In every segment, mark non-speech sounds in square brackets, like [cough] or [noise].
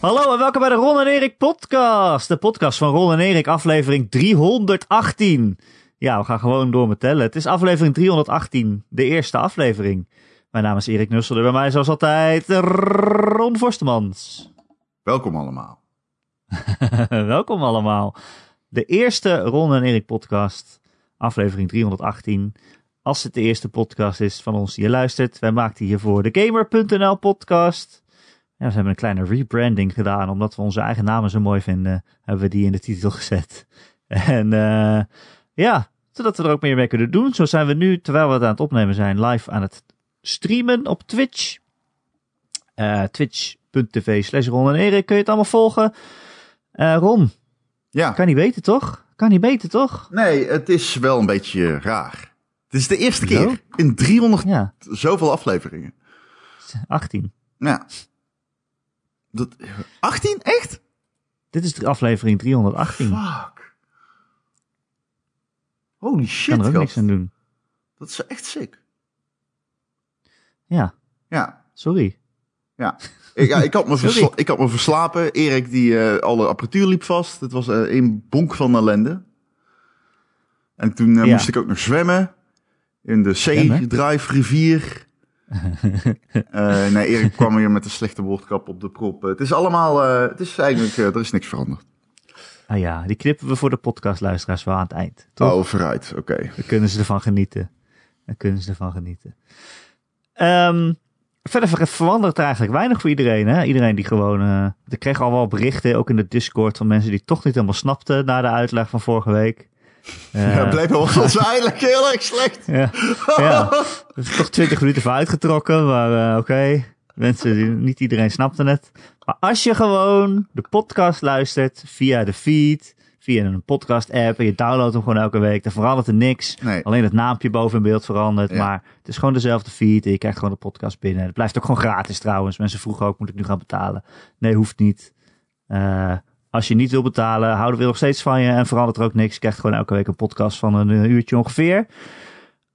Hallo en welkom bij de Ron en Erik podcast. De podcast van Ron en Erik, aflevering 318. Ja, we gaan gewoon door met tellen. Het is aflevering 318, de eerste aflevering. Mijn naam is Erik Nussel en bij mij zoals altijd Ron Forstemans. Welkom allemaal. [laughs] welkom allemaal. De eerste Ron en Erik podcast, aflevering 318. Als het de eerste podcast is van ons die je luistert. Wij maakten hiervoor de Gamer.nl podcast. Ja, we hebben een kleine rebranding gedaan, omdat we onze eigen namen zo mooi vinden, hebben we die in de titel gezet. [laughs] En uh, ja, zodat we er ook meer mee kunnen doen. Zo zijn we nu, terwijl we het aan het opnemen zijn, live aan het streamen op Twitch. Uh, Twitch.tv slash Ron en Erik, kun je het allemaal volgen. Uh, Ron, ja. kan niet beter toch? Kan niet beter toch? Nee, het is wel een beetje raar. Het is de eerste keer in 300 ja. zoveel afleveringen. 18. Ja. Dat, 18? Echt? Dit is de aflevering 318. Fuck. Holy shit. Kan er ook niks aan doen. Dat is echt sick. Ja. Ja. Sorry. Ja. Ik, ja, ik, had, me [laughs] versla ik had me verslapen. Erik, die uh, alle apparatuur liep vast. Het was uh, een bonk van ellende. En toen uh, ja. moest ik ook nog zwemmen. In de Drive rivier. Uh, [laughs] nee, Erik kwam hier met een slechte woordkap op de prop. Het is allemaal, uh, het is eigenlijk, uh, er is niks veranderd. Ah ja, die knippen we voor de podcastluisteraars wel aan het eind. Toch? Oh, vooruit, oké. Okay. Dan kunnen ze ervan genieten. Dan kunnen ze ervan genieten. Um, verder verandert er eigenlijk weinig voor iedereen. Hè? Iedereen die gewoon. Ik kreeg al wel berichten, ook in de Discord, van mensen die toch niet helemaal snapten na de uitleg van vorige week. Uh, ja, bleef wel [laughs] waarschijnlijk heel erg slecht. Ja, ja. Er is toch 20 minuten voor uitgetrokken, maar uh, oké. Okay. Mensen, niet iedereen snapte het. Maar als je gewoon de podcast luistert via de feed, via een podcast app en je downloadt hem gewoon elke week, dan verandert er niks. Nee. Alleen het naampje boven in beeld verandert, ja. maar het is gewoon dezelfde feed en je krijgt gewoon de podcast binnen. Het blijft ook gewoon gratis trouwens. Mensen vroegen ook, moet ik nu gaan betalen? Nee, hoeft niet. Uh, als je niet wil betalen, houden we nog steeds van je en verandert er ook niks. Je krijgt gewoon elke week een podcast van een uurtje ongeveer.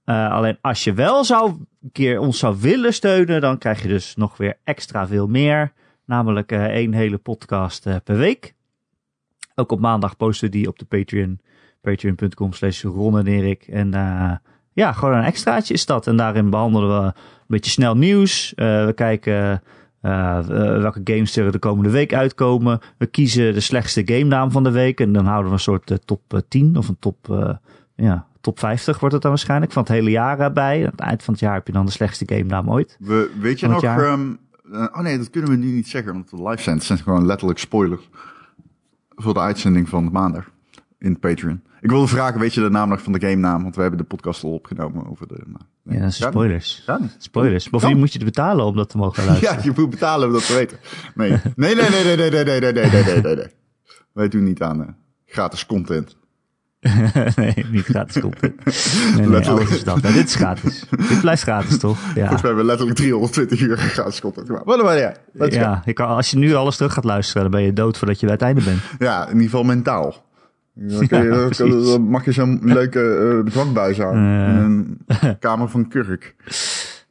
Uh, alleen als je wel zou een keer ons zou willen steunen, dan krijg je dus nog weer extra veel meer. Namelijk uh, één hele podcast uh, per week. Ook op maandag posten die op de Patreon. Patreon.com slash Ron en. En ja, gewoon een extraatje is dat. En daarin behandelen we een beetje snel nieuws. we kijken uh, welke games er de komende week uitkomen. We kiezen de slechtste game naam van de week. En dan houden we een soort uh, top 10 of een top, uh, ja, top 50 wordt het dan waarschijnlijk. Van het hele jaar bij. Aan het eind van het jaar heb je dan de slechtste game naam ooit. We, weet je nog... Um, oh nee, dat kunnen we nu niet zeggen. Want de live zijn gewoon letterlijk spoilers. Voor de uitzending van maandag. In Patreon. Ik wilde vragen, weet je de naam nog van de game naam? Want we hebben de podcast al opgenomen over de... Nou, nee. Ja, dat is spoilers. Ja, spoilers. Bovendien moet je het betalen om dat te mogen luisteren. ja, je moet betalen om dat te weten. Nee, nee, nee, nee, nee, nee, nee, nee, nee, nee, nee, nee, nee. Wij doen niet aan uh, gratis content. nee, niet gratis content. Nee, nee, alles is dat. Nou, dit is gratis. dit blijft gratis, toch? Ja. Volgens mij hebben we letterlijk 320 uur gratis content gemaakt. Wat maar ja. Ja, je kan, als je nu alles terug gaat luisteren, dan ben je dood voordat je bij het einde bent. Ja, in ieder geval mentaal. Dan, je, [laughs] ja, dan, dan mag je zo'n leuke uh, dwangbuis aan. Uh. In een kamer van Kurk.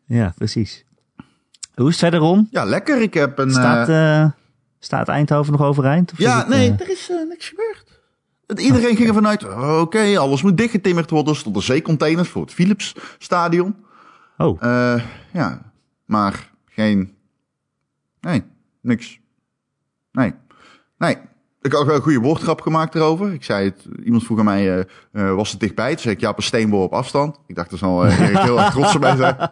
Ja, precies. Hoe is het verder om? Ja, lekker. Ik heb een... Staat, uh, staat Eindhoven nog overeind? Of ja, het, nee, er is niks gebeurd. Iedereen ging ervan uit, oké, okay, alles moet dichtgetimmerd worden. Er stonden zeecontainers voor het Philips stadion. Oh. ja, maar geen... Nee, niks. Nee. Nee, ik had ook een goede woordgrap gemaakt erover. Ik zei het, iemand vroeg aan mij, uh, uh, was het dichtbij? Toen zei ik, ja, op een op afstand. Ik dacht, er zal uh, Erik heel erg trots op mij zijn.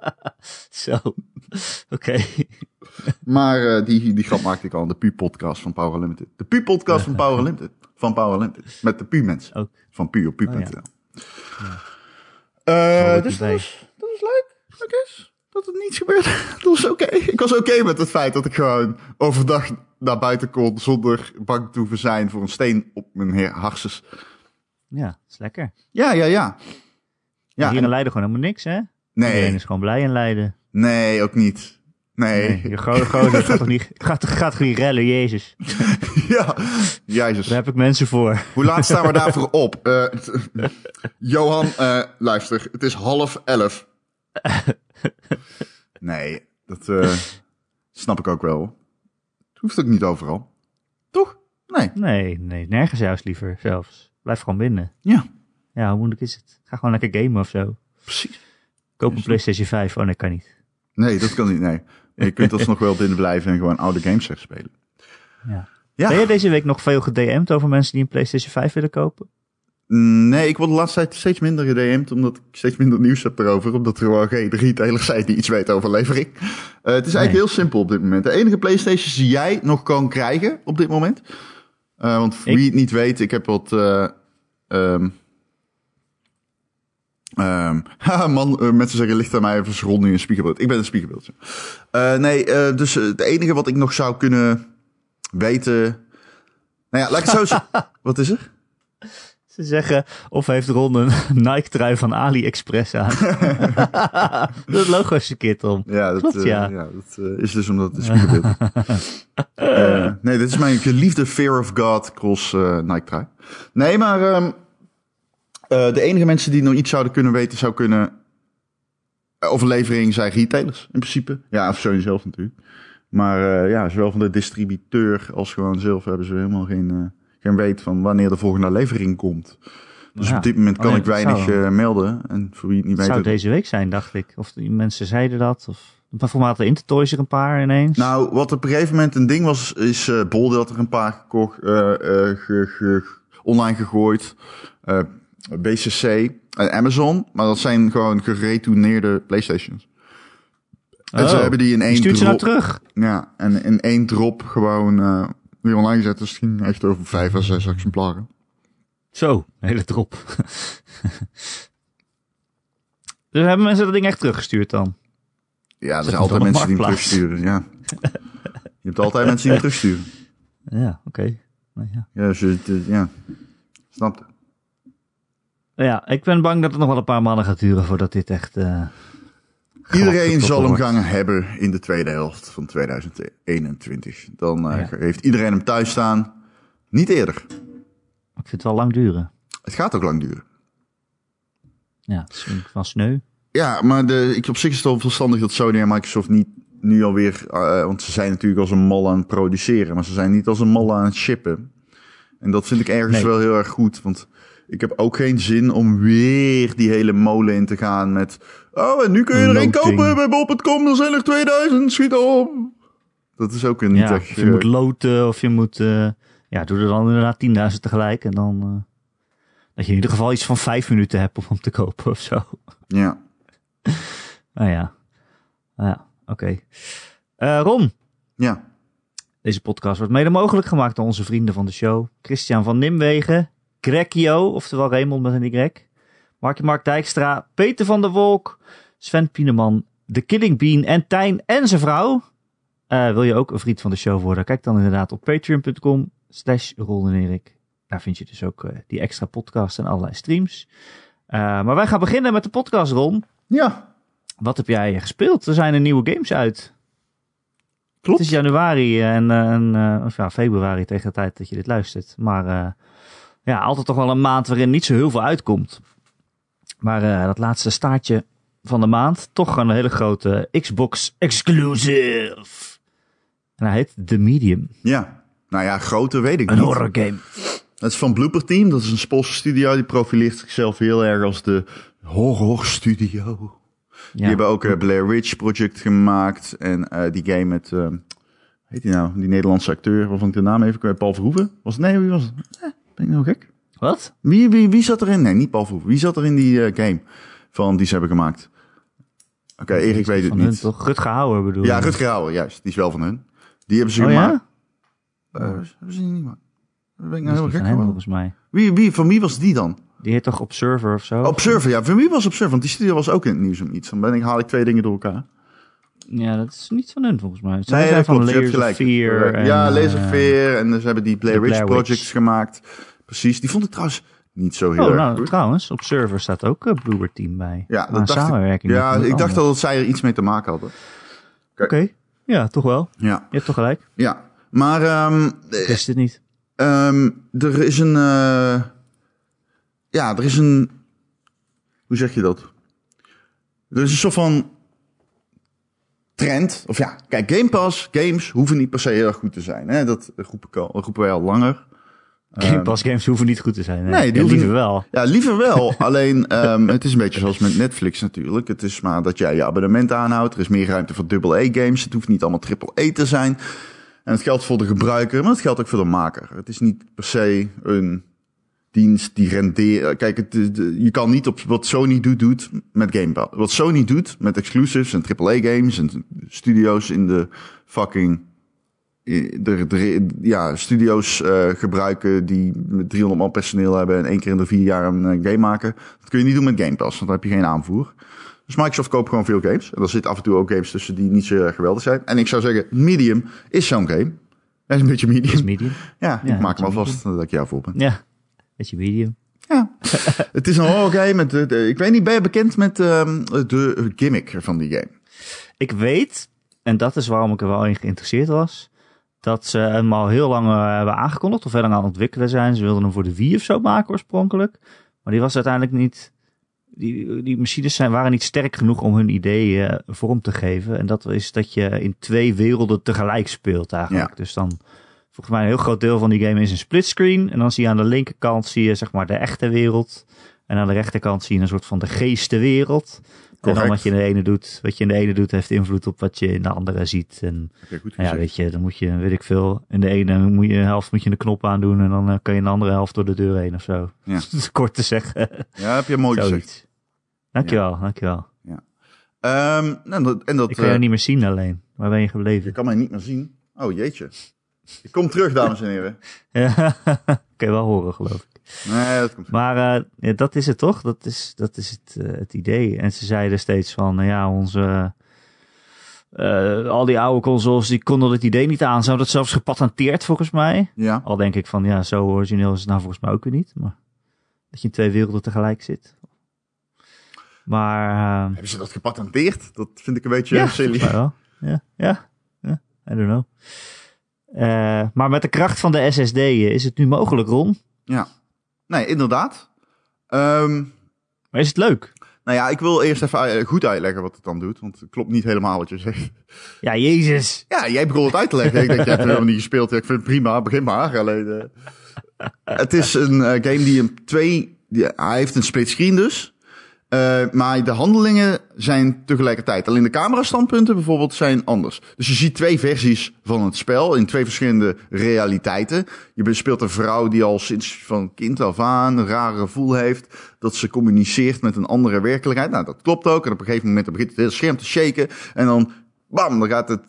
[laughs] Zo, oké. Maar die, die grap maakte ik al in de Pu-podcast van Power Limited. De Pu-podcast van Power Limited. Van Power Limited. Met de Pu-mensen. Ook. Van Pu op Pu.nl. Oh, ja. dus dat was, dat was leuk, I guess dat het niets gebeurde. [laughs] Dat was oké. Okay. Ik was oké okay met het feit dat ik gewoon overdag naar buiten kon zonder bang te hoeven zijn voor een steen op mijn harses. Ja, dat is lekker. Ja, ja, ja. ja hier en... in Leiden gewoon helemaal niks, hè? Nee. Iedereen is gewoon blij in Leiden. Nee, ook niet. Nee. nee je gozer gaat toch [laughs] niet, gaat, gaat niet rellen, Jezus. [laughs] ja, Jezus. Daar heb ik mensen voor. Hoe laat staan we [laughs] daarvoor op? Uh, Johan, uh, luister, het is half elf. nee, dat uh, snap ik ook wel. Hoeft ook niet overal. Toch? Nee. Nee, nee, nergens juist liever zelfs. Blijf gewoon binnen. Ja. Ja, hoe moeilijk is het? Ga gewoon lekker gamen of zo. Precies. Koop een PlayStation 5. Oh nee, kan niet. Nee, dat kan niet. Nee. Je kunt alsnog wel binnen blijven en gewoon oude games spelen. Ja. Ja. Ben je deze week nog veel gedM'd over mensen die een PlayStation 5 willen kopen? Nee, ik word de laatste tijd steeds minder gedM'd, omdat ik steeds minder nieuws heb erover. Omdat er gewoon geen retailer zijn die iets weet over levering. Uh, het is eigenlijk Nee. heel simpel op dit moment. De enige PlayStations die jij nog kan krijgen op dit moment. Uh, want voor Ik- wie het niet weet, ik heb wat... eh [laughs] haha, man, eh, mensen zeggen licht aan mij even rond nu een spiegelbeeld. Ik ben een spiegelbeeldje. Eh, nee, eh, dus eh, het enige wat ik nog zou kunnen weten... Nou ja, laat ik het zo. [laughs] Wat is er? Ze zeggen, of heeft Ron een [laughs] Nike-trui van AliExpress aan. [laughs] dat logo is verkeerd om. Ja, dat, Klopt, eh, ja. dat eh, is dus omdat het spiegelbeeld is. [laughs] Eh, nee, dit is mijn geliefde Fear of God cross eh Nike trui. Nee, maar ehm, eh, de enige mensen die nog iets zouden kunnen weten, zou kunnen... over levering zijn retailers, in principe. Ja, of Sony zelf natuurlijk. Maar ja, zowel van de distributeur als gewoon zelf hebben ze helemaal geen, geen weet van wanneer de volgende levering komt. Dus Ja. op dit moment Oh, kan ja, ik dat weinig zou- eh, melden. En voor wie het niet weet... zou deze week zijn, dacht ik. Of die mensen zeiden dat. Of... Maar voor mij Intertoys er een paar ineens. Nou, wat op een gegeven moment een ding was, is eh Bol had er een paar gekocht, eh, ge- ge- online gegooid. BCC en Amazon, maar dat zijn gewoon geretourneerde PlayStations. En ze Oh, hebben die in die één stuurt ze nou drop. terug. Ja, en in één drop gewoon weer online gezet. Dus het ging echt over vijf à zes exemplaren. Zo, een hele drop. [laughs] dus hebben mensen dat ding echt teruggestuurd dan? Ja, er zijn altijd mensen die hem terugsturen. Ja. Je hebt altijd mensen die hem terugsturen. [laughs] Ja, oké. Nou ja. Ja, dus, ja. snap het. ja, ik ben bang dat het nog wel een paar maanden gaat duren voordat dit echt... eh Iedereen zal hem gaan hebben in de tweede helft van 2021. Dan eh, Ja. heeft iedereen hem thuis staan. Niet eerder. Het wel lang duren. Het gaat ook lang duren. Ja, het is van sneu. Ja, maar de, ik, op zich is het wel verstandig dat Sony en Microsoft niet nu alweer... eh want ze zijn natuurlijk als een mal aan het produceren. Maar ze zijn niet als een mal aan het shippen. En dat vind ik ergens Nee. wel heel erg goed. Want ik heb ook geen zin om weer die hele molen in te gaan met... Oh, en nu kun je er één kopen bij bol.com. Er zijn er 2000. Schiet op. Dat is ook een niet Ja, echt... of je moet loten of je moet... eh, ja, doe er dan inderdaad 10.000 tegelijk. En dan... eh, dat je in ieder geval iets van vijf minuten hebt om hem te kopen of zo. Ja. [laughs] Nou ja. Nou ja, oké. Eh, Ron, Ja. deze podcast wordt mede mogelijk gemaakt door onze vrienden van de show. Christian van Nimwegen, Grekio, oftewel Raymond met een Y. Markje Mark Dijkstra, Peter van der Wolk, Sven Pieneman, The Killing Bean en Tijn en zijn vrouw. Eh, wil je ook een vriend van de show worden? Kijk dan inderdaad op patreon.com slash Erik. Daar vind je dus ook eh, die extra podcast en allerlei streams. Eh, maar wij gaan beginnen met de podcast, Ron. Ja. Wat heb jij gespeeld? Er zijn er nieuwe games uit. Klopt. Het is januari en, ja, februari tegen de tijd dat je dit luistert. Maar ja, altijd toch wel een maand waarin niet zo heel veel uitkomt. Maar eh, dat laatste staartje van de maand, toch een hele grote Xbox exclusive. En hij heet The Medium. Ja. Nou ja, grote weet ik Een niet. horror game. Dat is van Blooper Team. Dat is een Poolse studio. Die profileert zichzelf heel erg als de horror studio. Ja. Die hebben ook eh, Blair Witch Project gemaakt. En eh, die game met, eh, heet die nou? Die Nederlandse acteur, waarvan ik de naam even kwijt. Paul Verhoeven? Was het? Nee, wie was het? Ben ik nou gek? Wat? Wie, wie, wie zat erin? Nee, niet Paul Verhoeven. Wie zat er in die eh, game van die ze hebben gemaakt? Oké, Erik weet het Van hun niet. toch? Rutger Hauer bedoel Ja? Rutger Hauer, juist. Die is wel van hun. Die hebben ze Oh gemaakt. ja? Eh, hebben ze niet gemaakt? Ben ik Dat nou heel gek hem volgens mij. Wie, wie, van wie was die dan? Die heet toch Observer of zo? Observer, ja. Van wie was Observer? Want die studio was ook in het nieuws om iets. Dan ben ik, haal ik twee dingen door elkaar. Ja, dat is niet van hun volgens mij. Zij Nee, zijn van klopt. Layers of. Fear. en, ja, eh, Laserfear. En ze hebben die Blair Blair Witch. Projects gemaakt. Precies. Die vond ik trouwens niet zo heel Oh, erg nou, goed. trouwens, op server staat ook Bluebird team bij. Ja, dat dacht ik. samenwerking. Ja, ik dacht dat zij er iets mee te maken hadden. Oké, ja, toch wel. Ja, Je hebt toch gelijk. ja. Maar Ik wist het niet. ehm, er is een... eh, ja, er is een... Hoe zeg je dat? Er is een soort van trend. Of ja, kijk, Game Pass, games hoeven niet per se heel erg goed te zijn. Hè? Dat roepen, al, roepen wij al langer. Game ehm, Pass games hoeven niet goed te zijn. Hè? Nee, die ja, liever wel. Ja, liever wel. [laughs] Alleen, um, het is een beetje zoals met Netflix natuurlijk. Het is maar dat jij je abonnement aanhoudt. Er is meer ruimte voor AA-games. Het hoeft niet allemaal AAA te zijn. En het geldt voor de gebruiker, maar het geldt ook voor de maker. Het is niet per se een dienst die rendeert. Kijk, het, je kan niet op wat Sony doet, doet met Game Pass. Wat Sony doet met exclusives en AAA-games en studio's in de fucking de, de, ja, studio's uh, gebruiken die 300 man personeel hebben en één keer in de vier jaar een game maken. Dat kun je niet doen met Game Pass, want dan heb je geen aanvoer. Dus Microsoft koopt gewoon veel games. En er zitten af en toe ook games tussen die niet zo geweldig zijn. En ik zou zeggen, Medium is zo'n game. Dat is een beetje Medium. Is medium. Ja, ik maak hem alvast dat ik jou voor ben. Ja, beetje Medium. Ja, [laughs] het is een horror game. Met de, ik weet niet, ben je bekend met um, de gimmick van die game? Ik weet, en dat is waarom ik er wel in geïnteresseerd was dat ze hem al heel lang eh, hebben aangekondigd of verder aan het ontwikkelen zijn. Ze wilden hem voor de Wii of zo maken oorspronkelijk. Maar die was uiteindelijk niet. Die, die machines zijn, waren niet sterk genoeg om hun ideeën eh, vorm te geven. En dat is dat je in twee werelden tegelijk speelt eigenlijk. Dus dan, volgens mij een heel groot deel van die game is een splitscreen. En dan zie je aan de linkerkant zie je zeg maar de echte wereld. En aan de rechterkant zie je een soort van de geestenwereld. En dan wat je in de ene doet, wat je in de ene doet, heeft invloed op wat je in de andere ziet. En ja, weet je, dan moet je, weet ik veel, in de ene moet je helft moet je een knop aandoen en dan uh, kan je in de andere helft door de deur heen of zo. Ja. [laughs] dat is kort te zeggen. Ja, heb je mooi gezegd. Dankjewel, ja. dankjewel. Ja. Um, en dat, en dat, ik kan uh, je niet meer zien alleen. Waar ben je gebleven? Je kan mij niet meer zien. Oh jeetje. Ik kom terug, dames en heren. [laughs] ja, [laughs] kan je wel horen, geloof ik. Nee, dat komt Maar uh, ja, dat is het toch? Dat is, dat is het, uh, het idee. En ze zeiden steeds van, uh, ja, onze... al die oude consoles, die konden het idee niet aan. Ze hadden het zelfs gepatenteerd, volgens mij. Ja. Al denk ik van, ja, zo origineel is het nou volgens mij ook weer niet. Maar dat je in twee werelden tegelijk zit. Maar... Hebben ze dat gepatenteerd? Dat vind ik een beetje ja, silly. Wel. Ja, ja, ja, I don't know. Maar met de kracht van de SSD is het nu mogelijk, Ron. Ja. Nee, inderdaad. Um, maar is het leuk? Nou ja, ik wil eerst even goed uitleggen wat het dan doet. Want het klopt niet helemaal wat je zegt. Ja, jezus. Ja, jij begon het uit te leggen. ik denk, jij hebt helemaal niet gespeeld. ik vind het prima, begin maar. Alleen, uh, het is een uh, game die een twee... Die, hij heeft een split screen dus. Uh, maar de handelingen zijn tegelijkertijd. Alleen de camerastandpunten bijvoorbeeld zijn anders. Dus je ziet twee versies van het spel in twee verschillende realiteiten. Je speelt een vrouw die al sinds van kind af aan een rare gevoel heeft. Dat ze communiceert met een andere werkelijkheid. Nou, dat klopt ook. En op een gegeven moment begint het hele scherm te shaken. En dan, bam, dan gaat het,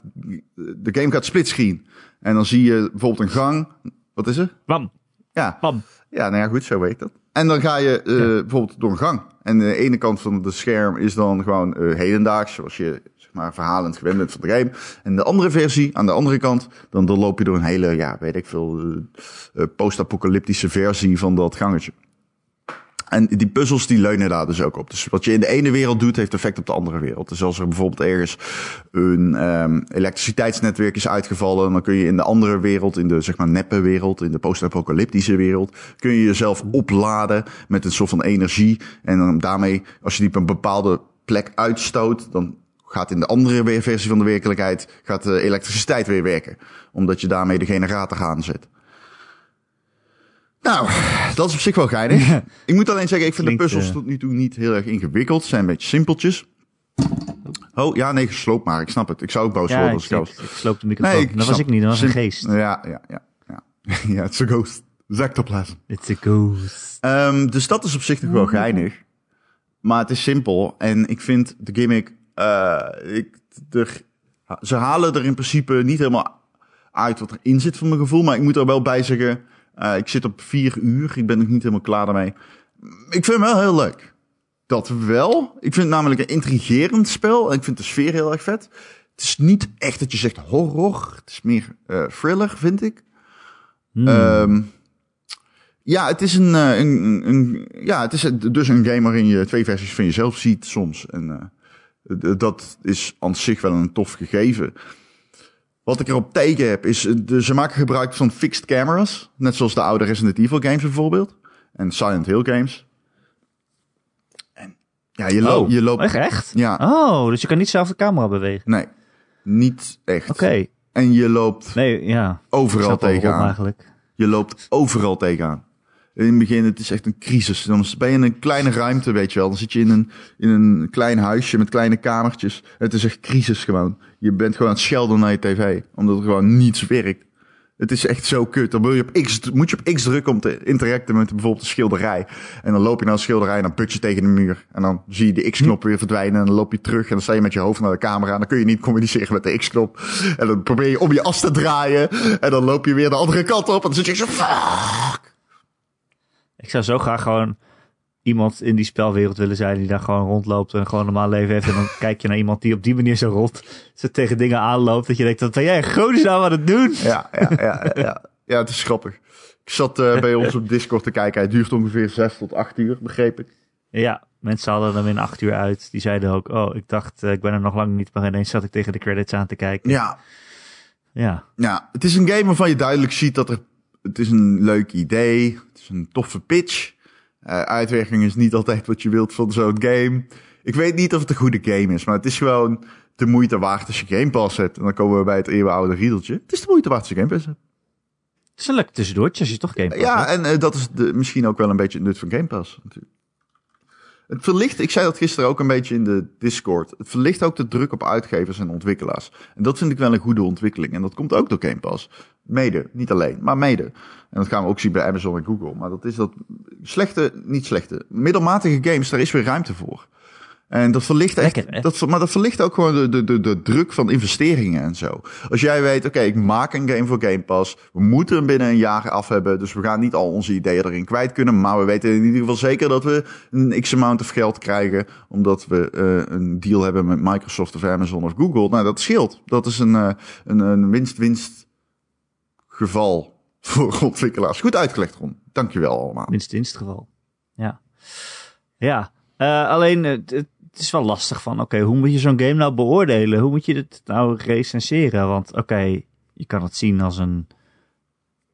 de game gaat splitscreen. En dan zie je bijvoorbeeld een gang. Wat is er? Bam. Ja. Bam. Ja, nou ja, goed, zo weet dat. En dan ga je uh, ja. bijvoorbeeld door een gang. En de ene kant van het scherm is dan gewoon uh, hedendaags, zoals je zeg maar verhalend gewend bent van de game. En de andere versie, aan de andere kant, dan, dan loop je door een hele, ja, weet ik veel, uh, post-apocalyptische versie van dat gangetje. En die puzzels die leunen daar dus ook op. Dus wat je in de ene wereld doet, heeft effect op de andere wereld. Dus als er bijvoorbeeld ergens een um, elektriciteitsnetwerk is uitgevallen, dan kun je in de andere wereld, in de zeg maar neppe wereld, in de post-apocalyptische wereld, kun je jezelf opladen met een soort van energie. En dan daarmee, als je die op een bepaalde plek uitstoot, dan gaat in de andere versie van de werkelijkheid gaat de elektriciteit weer werken. Omdat je daarmee de generator aanzet. Nou, dat is op zich wel geinig. ik moet alleen zeggen, ik vind de puzzels tot nu toe niet heel erg ingewikkeld. Ze zijn een beetje simpeltjes. Oh, ja, nee, gesloopt maar. Ik snap het. Ik zou ook boos ja, worden als ik, ik sloop de microfoon. Nee, dat was ik niet, dat was een geest. Ja, ja, ja. Ja, [laughs] ja it's a ghost. Ectoplasm. It's a ghost. Um, dus dat is op zich nog wel geinig. Maar het is simpel. En ik vind de gimmick... Uh, ik, er, ze halen er in principe niet helemaal uit wat erin zit van mijn gevoel. Maar ik moet er wel bij zeggen... Uh, ik zit op vier uur. Ik ben nog niet helemaal klaar daarmee. Ik vind hem wel heel leuk. Dat wel. Ik vind het namelijk een intrigerend spel. En ik vind de sfeer heel erg vet. Het is niet echt dat je zegt horror. Het is meer uh, thriller, vind ik. Hmm. Um, ja, het is een, uh, een, een, ja, het is dus een game waarin je twee versies van jezelf ziet soms. En uh, dat is aan zich wel een tof gegeven. Wat ik erop tegen heb, is de, ze maken gebruik van fixed cameras. Net zoals de oude Resident Evil games bijvoorbeeld. En Silent Hill games. En ja, je, lo oh, je loopt... Echt, echt? Ja. Oh, dus je kan niet zelf de camera bewegen? Nee. Niet echt. Oké. En je loopt Nee, ja. overal tegenaan. eigenlijk. Je loopt overal tegenaan. In het begin, het is echt een crisis. Dan ben je in een kleine ruimte, weet je wel. Dan zit je in een, in een klein huisje met kleine kamertjes. Het is echt crisis gewoon. Je bent gewoon aan het schelden naar je tv. Omdat er gewoon niets werkt. Het is echt zo kut. Dan wil je op X, moet je op X drukken om te interacten met bijvoorbeeld een schilderij. En dan loop je naar een schilderij en dan put je tegen de muur. En dan zie je de X-knop weer verdwijnen. En dan loop je terug en dan sta je met je hoofd naar de camera. En dan kun je niet communiceren met de X-knop. En dan probeer je om je as te draaien. En dan loop je weer de andere kant op. En dan zit je zo... Fuck. Ik zou zo graag gewoon iemand in die spelwereld willen zijn die daar gewoon rondloopt en gewoon een normaal leven heeft. En dan kijk je naar iemand die op die manier zo rond zo tegen dingen aanloopt. Dat je denkt, wat ben jij nou aan het doen? Ja, ja, ja, ja. Ja, het is grappig. Ik zat eh, bij ons op Discord te kijken. Hij duurt ongeveer 6 tot 8 uur, begreep ik. Ja, mensen hadden hem in acht uur uit. Die zeiden ook, oh, ik dacht, eh, ik ben er nog lang niet, maar ineens zat ik tegen de credits aan te kijken. Ja, Ja, ja, het is een game waarvan je duidelijk ziet dat er... Het is een leuk idee. Het is een toffe pitch. Eh, uitwerking is niet altijd wat je wilt van zo'n game. Ik weet niet of het een goede game is, maar het is gewoon de moeite waard als je Game Pass hebt. En dan komen we bij het eeuwenoude riedeltje. Het is de moeite waard als je Game Pass hebt. het is een leuk tussendoortje als je toch Game Pass Ja, hebt. en eh, dat is de, misschien ook wel een beetje het nut van Game Pass. Natuurlijk. Het verlicht, ik zei dat gisteren ook een beetje in de Discord. Het verlicht ook de druk op uitgevers en ontwikkelaars. En dat vind ik wel een goede ontwikkeling. En dat komt ook door Game Pass. Mede, niet alleen, maar mede. En dat gaan we ook zien bij Amazon en Google. Maar dat is dat slechte, niet slechte, middelmatige games, daar is weer ruimte voor. En dat verlicht echt, Lekker, dat, maar dat verlicht ook gewoon de, de, de, de druk van investeringen en zo. Als jij weet, oké, ik maak een game voor Game Pass. We moeten hem binnen een jaar af hebben. Dus we gaan niet al onze ideeën erin kwijt kunnen. Maar we weten in ieder geval zeker dat we een x-amount of geld krijgen. Omdat we eh, een deal hebben met Microsoft of Amazon of Google. Nou, dat scheelt. Dat is een, eh, een, een winst-winst geval voor [laughs] ontwikkelaars. Goed uitgelegd, Ron. Dankjewel allemaal. Minst in het geval. Ja. Ja. Eh, alleen, het, het is wel lastig van, oké, hoe moet je zo'n game nou beoordelen? Hoe moet je het nou recenseren? Want, oké, je kan het zien als een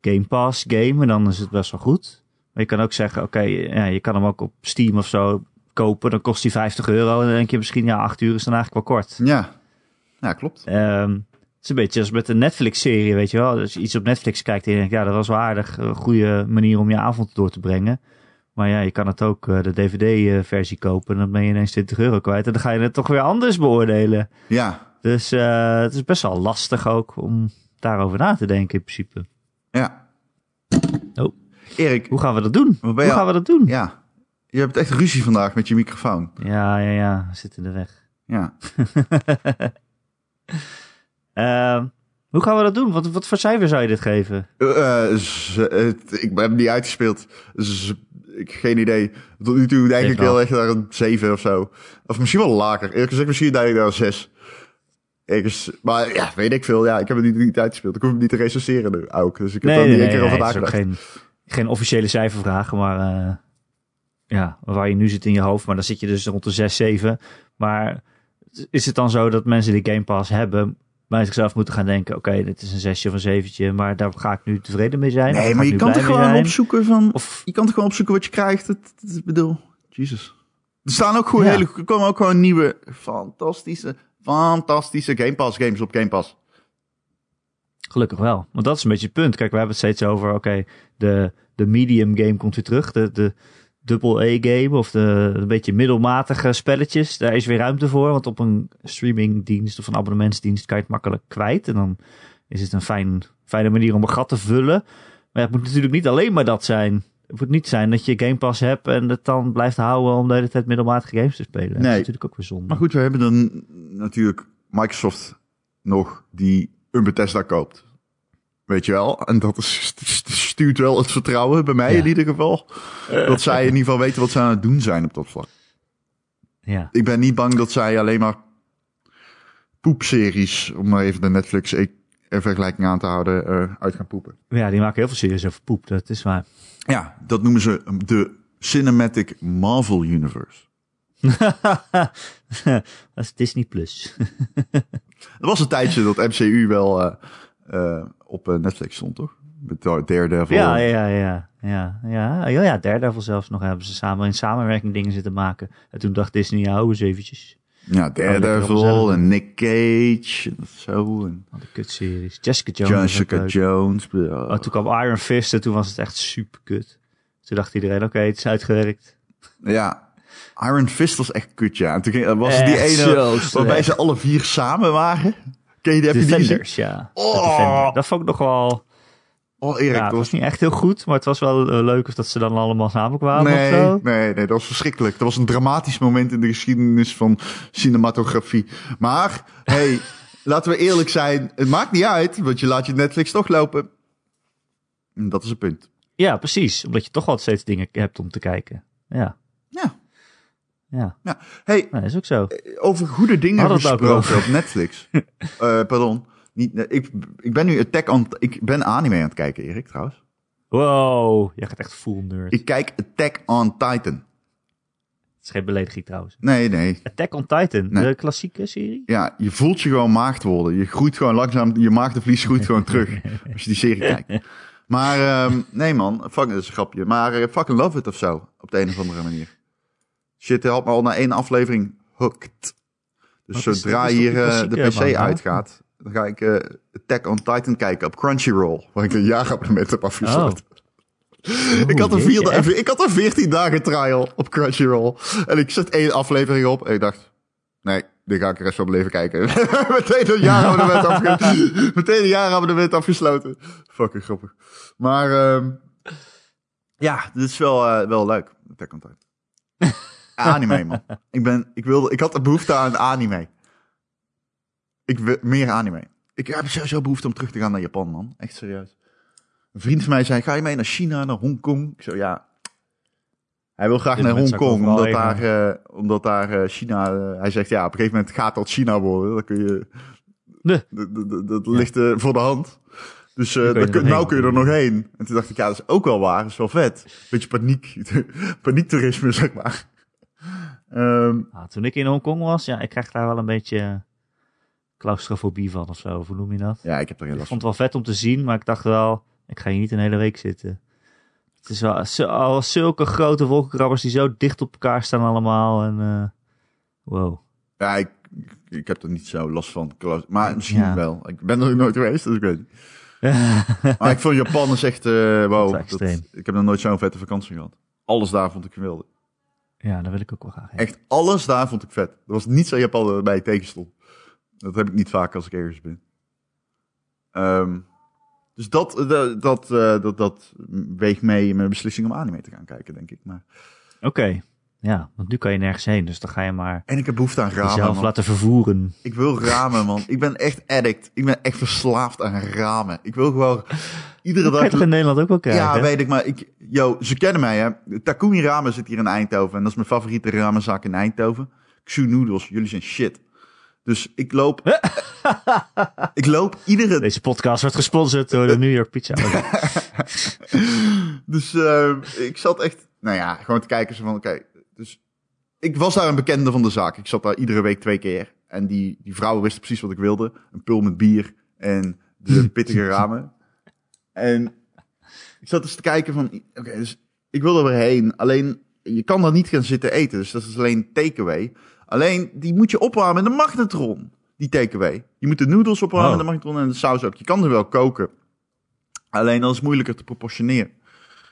Game Pass game en dan is het best wel goed. Maar je kan ook zeggen, oké, ja, je kan hem ook op Steam of zo kopen. Dan kost hij 50 euro en dan denk je misschien, ja, 8 uur is dan eigenlijk wel kort. Ja, ja klopt. Ehm, het is een beetje als met een Netflix-serie, weet je wel. Als je iets op Netflix kijkt en je denkt, ja, dat was wel aardig. Een goede manier om je avond door te brengen. Maar ja, je kan het ook eh, de DVD-versie kopen en dan ben je ineens 20 euro kwijt. En dan ga je het toch weer anders beoordelen. Ja, Dus eh, het is best wel lastig ook om daarover na te denken in principe. ja. Oh. Erik, Hoe gaan we dat doen? Ben Hoe gaan we dat doen? ja. Je hebt echt ruzie vandaag met je microfoon. Ja, ja, ja. we Zit in de weg. Ja. [laughs] Ehm, hoe gaan we dat doen? Wat, wat voor cijfer zou je dit geven? Z- het- ik heb hem niet uitgespeeld. Ik geen idee. Tot nu toe denk ik wel. wel echt naar een 7 of zo. Of misschien wel lager. Eerlijk gezegd, misschien denk ik naar een 6. Ergens, maar ja, weet ik veel. Ja, ik heb het niet, niet uitgespeeld. Ik hoef hem niet te recenseren nu ook. Dus ik heb daar niet één keer over ook nagedacht. geen, geen officiële cijfervraag, maar eh, ja, waar je nu zit in je hoofd, maar dan zit je dus rond de 6, 7. Maar is het dan zo dat mensen die Game Pass hebben, bij zichzelf moeten gaan denken, oké, dit is een zesje of een zeventje, maar daar ga ik nu tevreden mee zijn? Nee, maar je kan mee gewoon zijn? opzoeken van... Of, Je kan toch gewoon opzoeken wat je krijgt. Het, bedoel, Jesus. Er staan ook gewoon Ja. hele, er komen ook gewoon nieuwe, fantastische, fantastische Game Pass games op Game Pass. gelukkig wel, want dat is een beetje het punt. Kijk, we hebben het steeds over, oké, de, de medium game komt weer terug, de, de double A game of de een beetje middelmatige spelletjes, daar is weer ruimte voor. Want op een streamingdienst of een abonnementsdienst kan je het makkelijk kwijt. En dan is het een fijn, fijne manier om een gat te vullen. Maar het moet natuurlijk niet alleen maar dat zijn. Het moet niet zijn dat je Game Pass hebt en het dan blijft houden om de hele tijd middelmatige games te spelen. Dat Nee. is natuurlijk ook weer zonde. Maar goed, we hebben dan natuurlijk Microsoft nog die een Bethesda koopt. Weet je wel? En dat is, stuurt wel het vertrouwen bij mij Ja. in ieder geval. Dat zij in ieder geval weten wat ze aan het doen zijn op dat vlak. Ja. Ik ben niet bang dat zij alleen maar poepseries, om maar even de Netflix e- vergelijking aan te houden, eh, uit gaan poepen. ja, die maken heel veel series over poep, dat is waar. Ja, dat noemen ze de Cinematic Marvel Universe. [laughs] dat is Disney Plus. Er was een tijdje dat MCU wel eh, eh, op Netflix stond, toch? Met Daredevil. Ja, ja, ja, ja, ja, ja, ja, Daredevil zelfs nog hebben ze samen in samenwerking dingen zitten maken. En toen dacht Disney, ja, hou eens eventjes. Ja, Daredevil en Nick Cage en zo. En Wat een kutseries. Jessica Jones. Jessica. Jones. Oh, toen kwam Iron Fist en toen was het echt super kut. Toen dacht iedereen, oké, het is uitgewerkt. Ja, Iron Fist was echt kut, ja. En toen ging, was het die Echt ene waarbij ze alle vier samen waren. Ken je die, heb je die gezien? Defenders, ja. Oh. De Defender. Dat vond ik nog wel... Oh, Erik, Ja, dat het was was niet echt heel goed, maar het was wel eh, leuk of dat ze dan allemaal samenkwamen Nee, of zo. nee, nee, dat was verschrikkelijk. Dat was een dramatisch moment in de geschiedenis van cinematografie. Maar, hey, [laughs] laten we eerlijk zijn. Het maakt niet uit, want je laat je Netflix toch lopen. En dat is het punt. Ja, precies. Omdat je toch wel steeds dingen hebt om te kijken. Ja, Ja. ja. ja. Hey, Nee, is ook zo. over goede dingen gesproken op Netflix. [laughs] Eh, pardon. Niet, nee, ik, ik ben nu Attack on... Ik ben anime aan het kijken, Erik, trouwens. Wow, jij gaat echt full nerd. Ik kijk Attack on Titan. Het is geen belediging trouwens. Nee, nee. Attack on Titan, Nee. de klassieke serie. Ja, je voelt je gewoon maagd worden. Je groeit gewoon langzaam, je maagdenvlies groeit gewoon terug. [laughs] Als je die serie kijkt. Maar ehm, nee man, fuck, dat is een grapje. Maar eh, fucking love it of zo. Op de een of andere manier. Shit, had me al na één aflevering hooked. Dus zodra hier die eh, de PC uitgaat, dan ga ik eh, Attack on Titan kijken op Crunchyroll. Waar ik een jaarabonnement heb afgesloten. Ik had, een Oh, echt? ik had een 14 dagen trial op Crunchyroll. En ik zet één aflevering op. En ik dacht, nee, dit ga ik de rest van mijn leven kijken. [laughs] Meteen een jaarabonnement, [laughs] afge Meteen een jaarabonnement afgesloten. Fucking grappig. Maar ehm, ja, dit is wel, eh, wel leuk. Attack on Titan. [laughs] anime, man. Ik, ben, ik, wilde, ik had de behoefte aan anime. Ik wil meer anime. Ik heb sowieso behoefte om terug te gaan naar Japan, man. Echt serieus. Een vriend van mij zei, ga je mee naar China, naar Hongkong? Ik zo, ja. Hij wil graag naar Hongkong, omdat daar, eh, omdat daar eh, China... eh, hij zegt, ja, op een gegeven moment gaat dat China worden. Dan kun je... Nee. Dat, ligt voor de hand. Dus eh kun nou kun je er nog heen. En toen dacht ik, ja, dat is ook wel waar. Dat is wel vet. Beetje paniek. [laughs] Paniektoerisme, zeg maar. Ehm, Ah, toen ik in Hongkong was, ja, ik krijg daar wel een beetje claustrofobie van of zo. Hoe noem je dat? ja, ik heb er heel Ik vond het wel vet om te zien, maar ik dacht wel, ik ga hier niet een hele week zitten. Het is wel zo- al zulke grote wolkenkrabbers die zo dicht op elkaar staan allemaal. En, eh, wow. Ja, ik, ik heb er niet zo last van. Maar misschien Ja. wel. Ik ben er nooit geweest, dus ik weet niet. [laughs] Maar ik vond Japan is echt, eh wow. Dat dat- ik heb nog nooit zo'n vette vakantie gehad. Alles daar vond ik geweldig. ja, daar wil ik ook wel graag heen. Echt alles daar vond ik vet. Er was niets aan Japan dat mij tegenstond. Dat heb ik niet vaak als ik ergens ben. Ehm, dus dat, dat, dat, eh, dat, dat weegt mee in mijn beslissing om anime te gaan kijken, denk ik. Maar... Oké, ja, want nu kan je nergens heen, dus dan ga je maar En ik heb behoefte aan ramen, jezelf man. laten vervoeren. Ik wil ramen, man. Ik ben echt addict. Ik ben echt verslaafd aan ramen. Ik wil gewoon iedere Dat dag... toch in Nederland ook wel krijgen? Ja, weet ik, maar ik, yo, ze kennen mij, hè. Takumi Ramen zit hier in Eindhoven. En dat is mijn favoriete ramenzaak in Eindhoven. Xu Noodles, jullie zijn shit. Dus ik loop... [laughs] ik loop iedere... Deze podcast wordt gesponsord door de New York Pizza. [laughs] Dus eh, ik zat echt... Nou ja, gewoon te kijken zo van, oké. dus ik was daar een bekende van de zaak. Ik zat daar iedere week twee keer. En die, die vrouwen wisten precies wat ik wilde. Een pul met bier en de [laughs] pittige ramen. En ik zat dus te kijken van, oké, dus ik wil er weer heen. Alleen, je kan daar niet gaan zitten eten. Dus dat is alleen takeaway. Alleen, die moet je opwarmen in de magnetron. Die takeaway. Je moet de noedels opwarmen Oh. in de magnetron en de saus ook. Je kan er wel koken. Alleen, dat is moeilijker te proportioneren.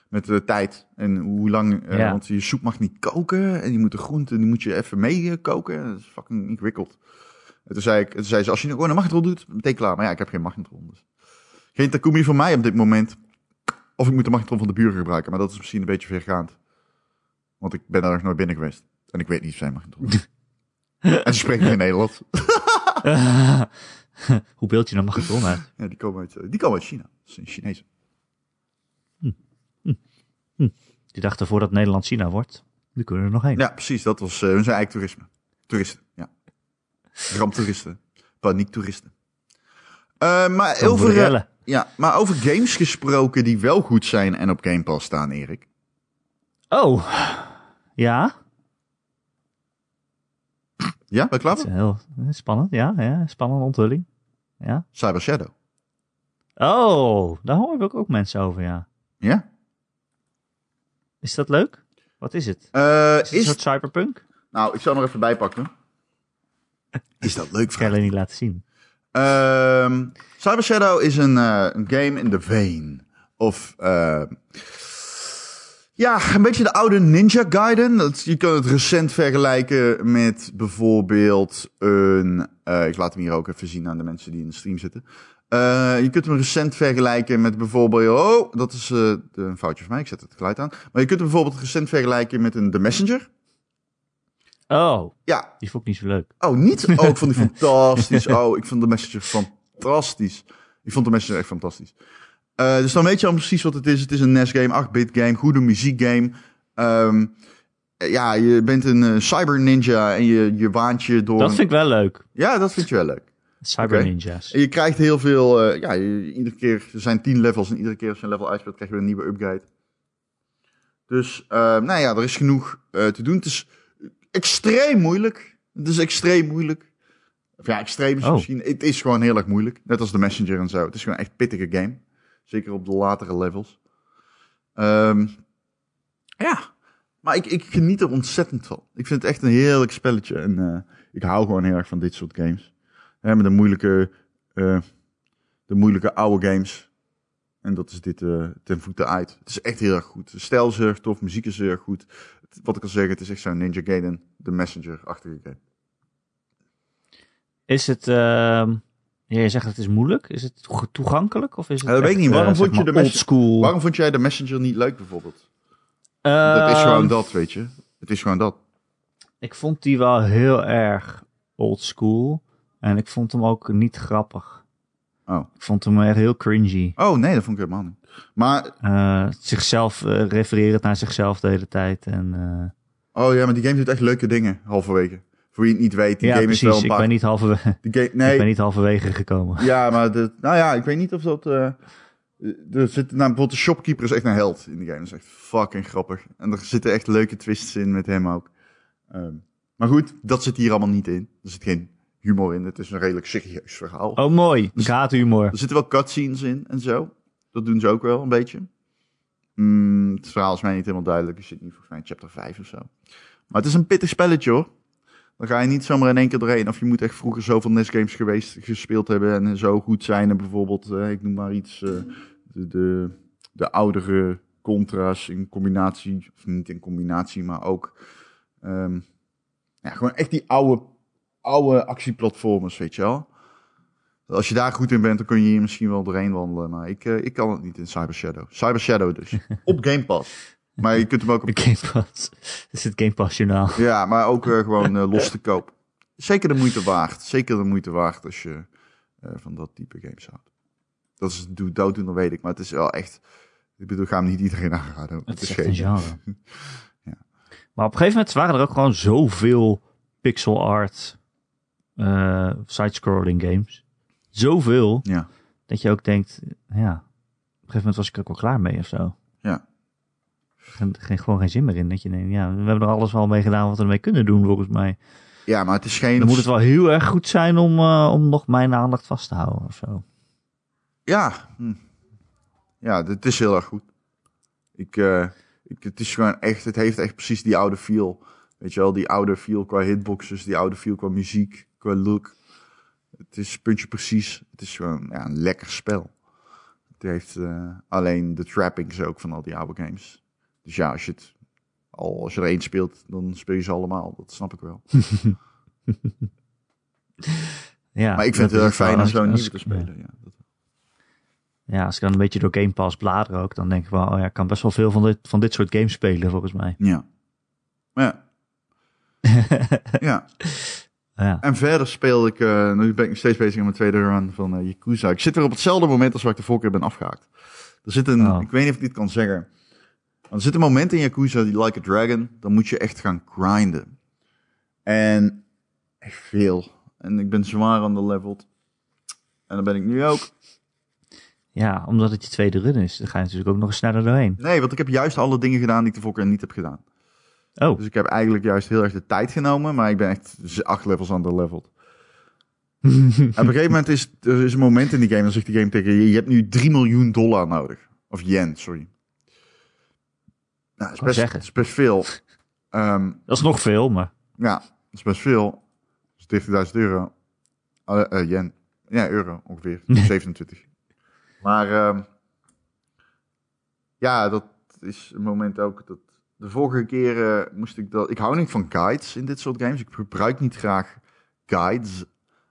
Met de tijd en hoe lang. eh. Want je soep mag niet koken. En je moet de groenten, die moet je even mee eh, koken. Dat is fucking ingewikkeld. En toen zei, ik, toen zei ze, als je gewoon een magnetron doet, meteen klaar. Maar ja, ik heb geen magnetron. Dus. Geen takumi voor mij op dit moment. Of ik moet de magnetron van de buren gebruiken. Maar dat is misschien een beetje vergaand. Want ik ben daar nog nooit binnen geweest. En ik weet niet of zij magnetron [laughs] En ze spreken geen [laughs] Nederlands. Hoe beeld je dan magnetron uit? Ja, die komen uit, eh, die komen uit China. Dat zijn Chinezen. Die dachten voordat Nederland China wordt, nu kunnen we er nog heen. Ja, precies. Dat was eh hun zijn eigenlijk toerisme. Toeristen, ja. Ramptoeristen. Paniektoeristen. Eh maar, over, ja, maar over games gesproken die wel goed zijn en op Game Pass staan, Erik. Oh, ja. Ja, Dat is voor? heel eh, spannend, ja, ja. Spannende onthulling. Ja. Cyber Shadow. Oh, daar hoor ik ook mensen over, ja. Ja? Is dat leuk? Wat is het? Eh, Is het een is, soort cyberpunk? nou, ik zal hem er even bij pakken. [laughs] Is dat leuk? Ik kan je niet laten zien. Um, Cyber Shadow is een, uh, een game in de vein. Of uh, ja, een beetje de oude Ninja Gaiden. Dat, je kan het recent vergelijken met bijvoorbeeld een. Uh, ik laat hem hier ook even zien aan de mensen die in de stream zitten. Uh, je kunt hem recent vergelijken met bijvoorbeeld. Oh, dat is uh, een foutje van mij. Ik zet het geluid aan. Maar je kunt hem bijvoorbeeld recent vergelijken met een The Messenger. Oh. Ja. Die vond ik niet zo leuk. Oh, niet? [laughs] Oh, ik vond die fantastisch. Oh, ik vond The Messenger fantastisch. Ik vond The Messenger echt fantastisch. Uh, dus dan weet je al precies wat het is. Het is een NES-game, 8-bit game, goede muziekgame. Um, ja, je bent een uh, cyber ninja en je, je waant je door... Dat vind ik wel leuk. Ja, dat vind je wel leuk. Cyber okay. ninjas. En je krijgt heel veel... Uh, ja, je, iedere keer... Er zijn tien levels en iedere keer als je een level uitspeelt krijg je weer een nieuwe upgrade. Dus, uh, nou ja, er is genoeg te doen. Het is extreem moeilijk. Het is extreem moeilijk. Of ja, extreem is oh. misschien... Het is gewoon heel erg moeilijk. Net als de Messenger en zo. Het is gewoon echt pittige game. Zeker op de latere levels. Um, ja, maar ik, ik geniet er ontzettend van. Ik vind het echt een heerlijk spelletje. En uh, ik hou gewoon heel erg van dit soort games. Hè, met de moeilijke, uh, de moeilijke oude games. En dat is dit uh, ten voete uit. Het is echt heel erg goed. De stijl is heel erg tof, muziek is heel erg goed. Wat ik al zeg, het is echt zo'n Ninja Gaiden, de Messenger-achtige game. Is het... Ja, je zegt het is moeilijk. Is het toegankelijk? Of is het dat weet ik niet. Waarom, uh, vond je de messenger, waarom vond jij de Messenger niet leuk bijvoorbeeld? Dat is gewoon dat, weet je. Het is gewoon dat. Ik vond die wel heel erg old school. En ik vond hem ook niet grappig. Oh. Ik vond hem echt heel cringy. Oh nee, dat vond ik helemaal niet. Maar... Uh, zichzelf uh, refererend naar zichzelf de hele tijd. En, oh ja, maar die game doet echt leuke dingen halverwege. Voor wie het niet weet, die ja, game precies. is wel een ik paar... ben niet halverwege, [laughs] game... nee. [laughs] ik ben niet halverwege gekomen. [laughs] Ja, maar de... nou ja, ik weet niet of dat... Uh... Er zit, nou, bijvoorbeeld de shopkeeper is echt een held in de game. Dat is echt fucking grappig. En er zitten echt leuke twists in met hem ook. Um, maar goed, dat zit hier allemaal niet in. Er zit geen humor in. Het is een redelijk serieus verhaal. Oh, mooi. Ik haat humor. Er zitten wel cutscenes in en zo. Dat doen ze ook wel een beetje. Mm, het verhaal is mij niet helemaal duidelijk. Je zit nu volgens mij in chapter 5 of zo. Maar het is een pittig spelletje hoor. Dan ga je niet zomaar in één keer doorheen. Of je moet echt vroeger zoveel NES games geweest, gespeeld hebben en zo goed zijn. En bijvoorbeeld, uh, ik noem maar iets, uh, de, de, de oudere Contra's in combinatie, of niet in combinatie, maar ook um, ja, gewoon echt die oude, oude actieplatformers, weet je wel. Als je daar goed in bent, dan kun je hier misschien wel doorheen wandelen. Maar ik, uh, ik kan het niet in Cyber Shadow. Cyber Shadow dus. [laughs] Op Game Pass. Maar je kunt hem ook op... [laughs] Game Pass. Dat is het Game Pass journaal. Ja, maar ook uh, gewoon uh, los te [laughs] koop. Zeker de moeite waard. Zeker de moeite waard als je uh, van dat type games houdt. Dat is dooddoen, dan weet ik. Maar het is wel echt... Ik bedoel, ik ga hem niet iedereen [laughs] aanraden. Het, het is, echt een genre. ja. Maar op een gegeven moment waren er ook gewoon zoveel pixel art side-scrolling games. Zoveel. Ja. Dat je ook denkt, ja... Op een gegeven moment was ik er ook wel klaar mee of zo. Geen, geen, gewoon geen zin meer in. Dat je denkt, ja, we hebben er alles wel mee gedaan wat we ermee kunnen doen, volgens mij. Ja, maar het is geen... Dan moet het wel heel erg goed zijn om, uh, om nog mijn aandacht vast te houden of zo. Ja, hm. ja, het is heel erg goed. Ik, uh, ik, het is gewoon echt, het heeft echt precies die oude feel. Weet je wel, die oude feel qua hitboxes, die oude feel qua muziek, qua look. Het is puntje precies. Het is gewoon ja, een lekker spel. Het heeft uh, alleen de trappings ook van al die oude games. Dus ja, als je, het, al, als je er één speelt, dan speel je ze allemaal. Dat snap ik wel. [laughs] ja, maar ik vind het heel erg fijn om zo'n nieuwe te spelen. Ja. Ja, ja, als ik dan een beetje door Game Pass blader ook, dan denk ik wel, oh ja, ik kan best wel veel van dit, van dit soort games spelen, volgens mij. Ja. Ja. [laughs] ja. ja. En verder speel ik, uh, nu ben ik steeds bezig met mijn tweede run van uh, Yakuza. Ik zit weer op hetzelfde moment als waar ik de vorige keer ben afgehaakt. Er zit een, oh. ik weet niet of ik dit kan zeggen. Er zit een moment in Yakuza die Like a Dragon, dan moet je echt gaan grinden. En echt veel. En ik ben zwaar aan de leveled. En dan ben ik nu ook. Ja, omdat het je tweede run is, dan ga je natuurlijk ook nog sneller doorheen. Nee, want ik heb juist alle dingen gedaan die ik de vorige keer niet heb gedaan. Oh. Dus ik heb eigenlijk juist heel erg de tijd genomen, maar ik ben echt acht levels aan de leveled. [laughs] en op een gegeven moment is er is een moment in die game, dan zegt die game tegen je, je hebt nu 3 miljoen dollar nodig. Of yen, sorry. Nou, is best, is best veel. Um, dat is nog veel, maar... Ja, dat is best veel. Dat is 30.000 euro. Uh, yen. Ja, euro ongeveer. [laughs] 27. Maar uh, ja, dat is een moment ook dat de vorige keren moest ik dat. Ik hou niet van guides in dit soort games. Ik gebruik niet graag guides.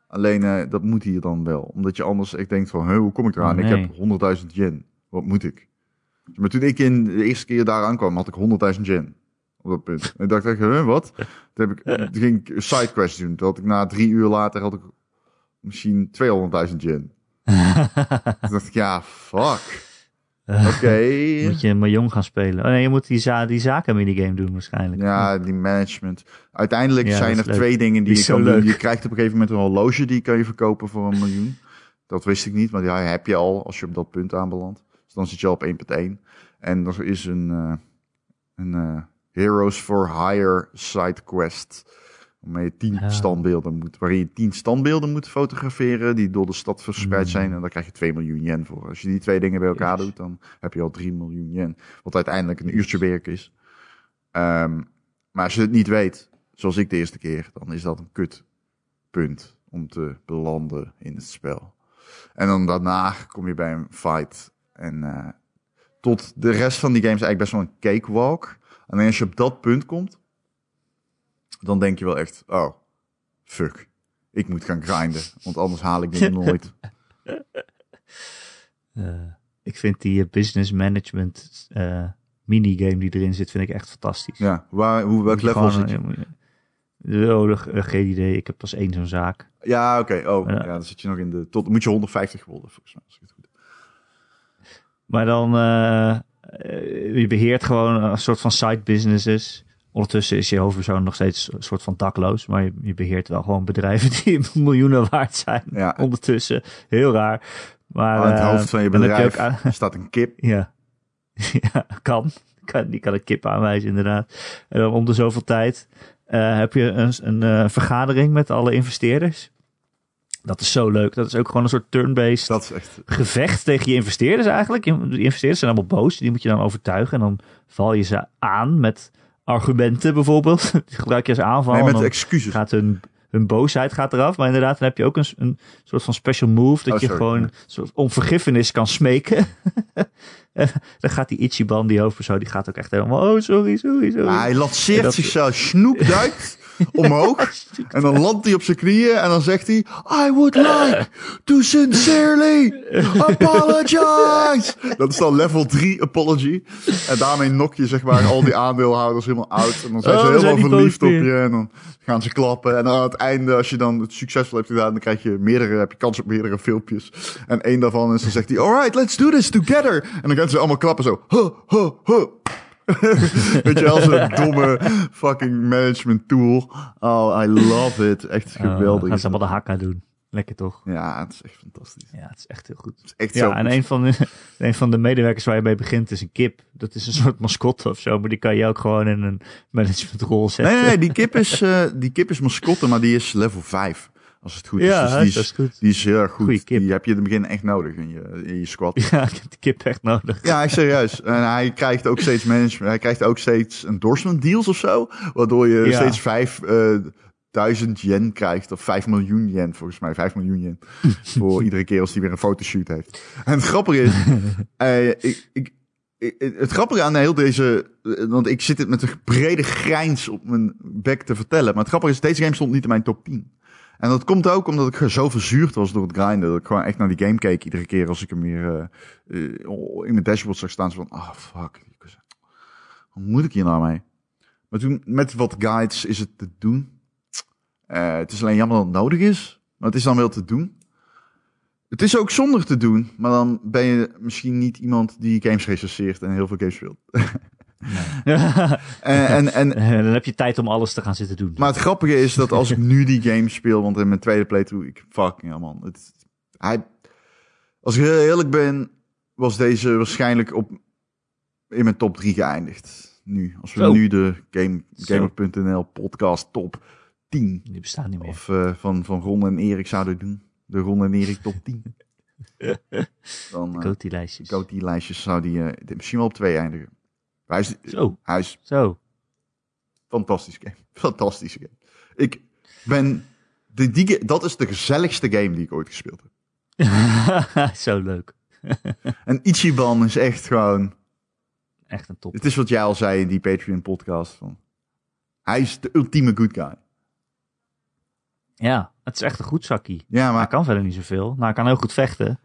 Alleen uh, dat moet hier dan wel. Omdat je anders echt denkt van, hoe kom ik eraan? Ik heb 100.000 yen. Wat moet ik? Maar toen ik in de eerste keer daar aankwam, had ik 100.000 yen. Op dat punt. En ik dacht echt, huh, wat? Toen, heb ik, toen ging ik sidequest doen. Toen had ik na drie uur later had ik misschien 200.000 yen. [laughs] toen dacht ik, ja, fuck. Oké. moet je een miljoen gaan spelen. Oh nee, je moet die, za die zaken minigame doen waarschijnlijk. Ja, die management. Uiteindelijk zijn er twee dingen die, je kan doen. Je krijgt op een gegeven moment een horloge die kan je verkopen voor een miljoen. Dat wist ik niet, maar ja, heb je al als je op dat punt aanbelandt. Dan zit je al op 1.1. En er is een, uh, een uh, Heroes for Hire side quest Waarmee je tien standbeelden moet, waarin je tien standbeelden moet fotograferen die door de stad verspreid hmm. zijn. En dan krijg je 2 miljoen yen voor. Als je die twee dingen bij elkaar doet, dan heb je al 3 miljoen yen. Wat uiteindelijk een uurtje werk is. Um, maar als je het niet weet, zoals ik de eerste keer, dan is dat een kut punt om te belanden in het spel. En dan daarna kom je bij een fight. En uh, tot de rest van die games eigenlijk best wel een cakewalk. En als je op dat punt komt, dan denk je wel echt, oh, fuck. Ik moet gaan grinden, want anders haal ik dit [laughs] nooit. Uh, ik vind die uh, business management uh, minigame die erin zit, vind ik echt fantastisch. Ja, waar, hoe, welk level zit je? Oh, geen idee. Ik heb pas één zo'n zaak. Ja, oké. Oh, ja, dan zit je nog in de... Tot moet je 150 worden, volgens mij. Als ik het goed Maar dan... je beheert gewoon een soort van side businesses. Ondertussen is je hoofdpersoon nog steeds een soort van dakloos. Maar je, je beheert wel gewoon bedrijven [laughs] die miljoenen waard zijn. Ja. Ondertussen. Heel raar. Maar, aan het hoofd eh, van je bedrijf staat [laughs] een kip. [laughs] Ja. ja, kan. kan. Die kan een kip aanwijzen, inderdaad. En dan om de zoveel tijd uh, heb je een, een uh, vergadering met alle investeerders. Dat is zo leuk. Dat is ook gewoon een soort turn-based dat is echt... gevecht tegen je investeerders eigenlijk. Die investeerders zijn allemaal boos. Die moet je dan overtuigen. En dan val je ze aan met argumenten bijvoorbeeld. [laughs] Die gebruik je als aanval. Nee, met excuses. Gaat hun, hun boosheid gaat eraf. Maar inderdaad, dan heb je ook een, een soort van special move. Dat oh, je gewoon soort om vergiffenis kan smeken. [laughs] [laughs] dan gaat die Ichiban, die hoofdpersoon, die gaat ook echt helemaal... Oh, sorry, sorry, sorry. hij lanceert dat... zichzelf snoepduikt [laughs] omhoog. en dan landt hij op zijn knieën en dan zegt hij... I would like to sincerely apologize. Dat is dan level 3 apology. En daarmee nok je zeg maar al die aandeelhouders helemaal uit. En dan zijn ze oh, helemaal verliefd op je. En dan gaan ze klappen. En aan het einde, als je dan het succesvol hebt gedaan... dan krijg je meerdere, heb je kans op meerdere filmpjes. En één daarvan is dan zegt hij... Alright, let's do this together. En dan ze allemaal klappen zo. Huh, huh, huh. [laughs] Weet je, als [laughs] een domme fucking management tool. Oh, I love it. Echt geweldig. Uh, gaan ze allemaal de hakka doen. Lekker toch? Ja, het is echt fantastisch. Ja, het is echt heel goed. Het is echt ja, zo en een van, de, [laughs] een van de medewerkers waar je mee begint is een kip. Dat is een soort mascotte of zo, maar die kan je ook gewoon in een managementrol zetten. Nee, nee, die kip is, uh, die kip is mascotte, maar die is level 5. Als het goed ja, is. Dus die is, is goed. Die is heel erg goed. Die heb je in het begin echt nodig in je, in je squad. Ja, [laughs] ik heb die kip echt nodig. Ja, serieus. En hij krijgt ook steeds management. Hij krijgt ook steeds endorsement deals of zo. Waardoor je steeds vijf uh, duizend yen krijgt. Of vijf miljoen yen, volgens mij. Vijf miljoen yen. [laughs] voor iedere keer als hij weer een fotoshoot heeft. En het grappige is, uh, [laughs] ik, ik, het grappige aan heel deze, want ik zit het met een brede grijns op mijn bek te vertellen. Maar het grappige is, deze game stond niet in mijn top 10. En dat komt ook omdat ik zo verzuurd was door het grinden. Dat ik gewoon echt naar die game keek iedere keer als ik hem weer uh, in mijn dashboard zag staan. Van, ah oh, fuck. Wat moet ik hier nou mee? Maar toen, met wat guides is het te doen. Uh, het is alleen jammer dat het nodig is. Maar het is dan wel te doen. Het is ook zonder te doen. Maar dan ben je misschien niet iemand die games recenseert en heel veel games speelt. [laughs] [laughs] en, en, en, [laughs] dan heb je tijd om alles te gaan zitten doen. Maar het grappige is dat als ik nu die game speel, want in mijn tweede playthrough, ik fucking ja man. Het, hij, als ik heel eerlijk ben, was deze waarschijnlijk op, in mijn top 3 geëindigd. Nu, als we nu de game, Gamer.nl podcast top 10. Die bestaan niet meer. Of uh, van, van Ron en Erik zouden doen. De Ron en Erik top 10. [laughs] Dan, uh, lijstjes lijstjes zou die uh, misschien wel op 2 eindigen. Hij is, Zo. Hij is Zo. Fantastisch game. [laughs] Fantastische game. Ik ben die, die, dat is de gezelligste game die ik ooit gespeeld heb. [laughs] Zo leuk. [laughs] en Ichiban is echt gewoon... Echt een top. Het is wat jij al zei in die Patreon podcast. Van, hij is de ultieme good guy. Ja, het is echt een goed zakkie. Ja, maar... Hij kan verder niet zoveel. Nou, hij kan heel goed vechten.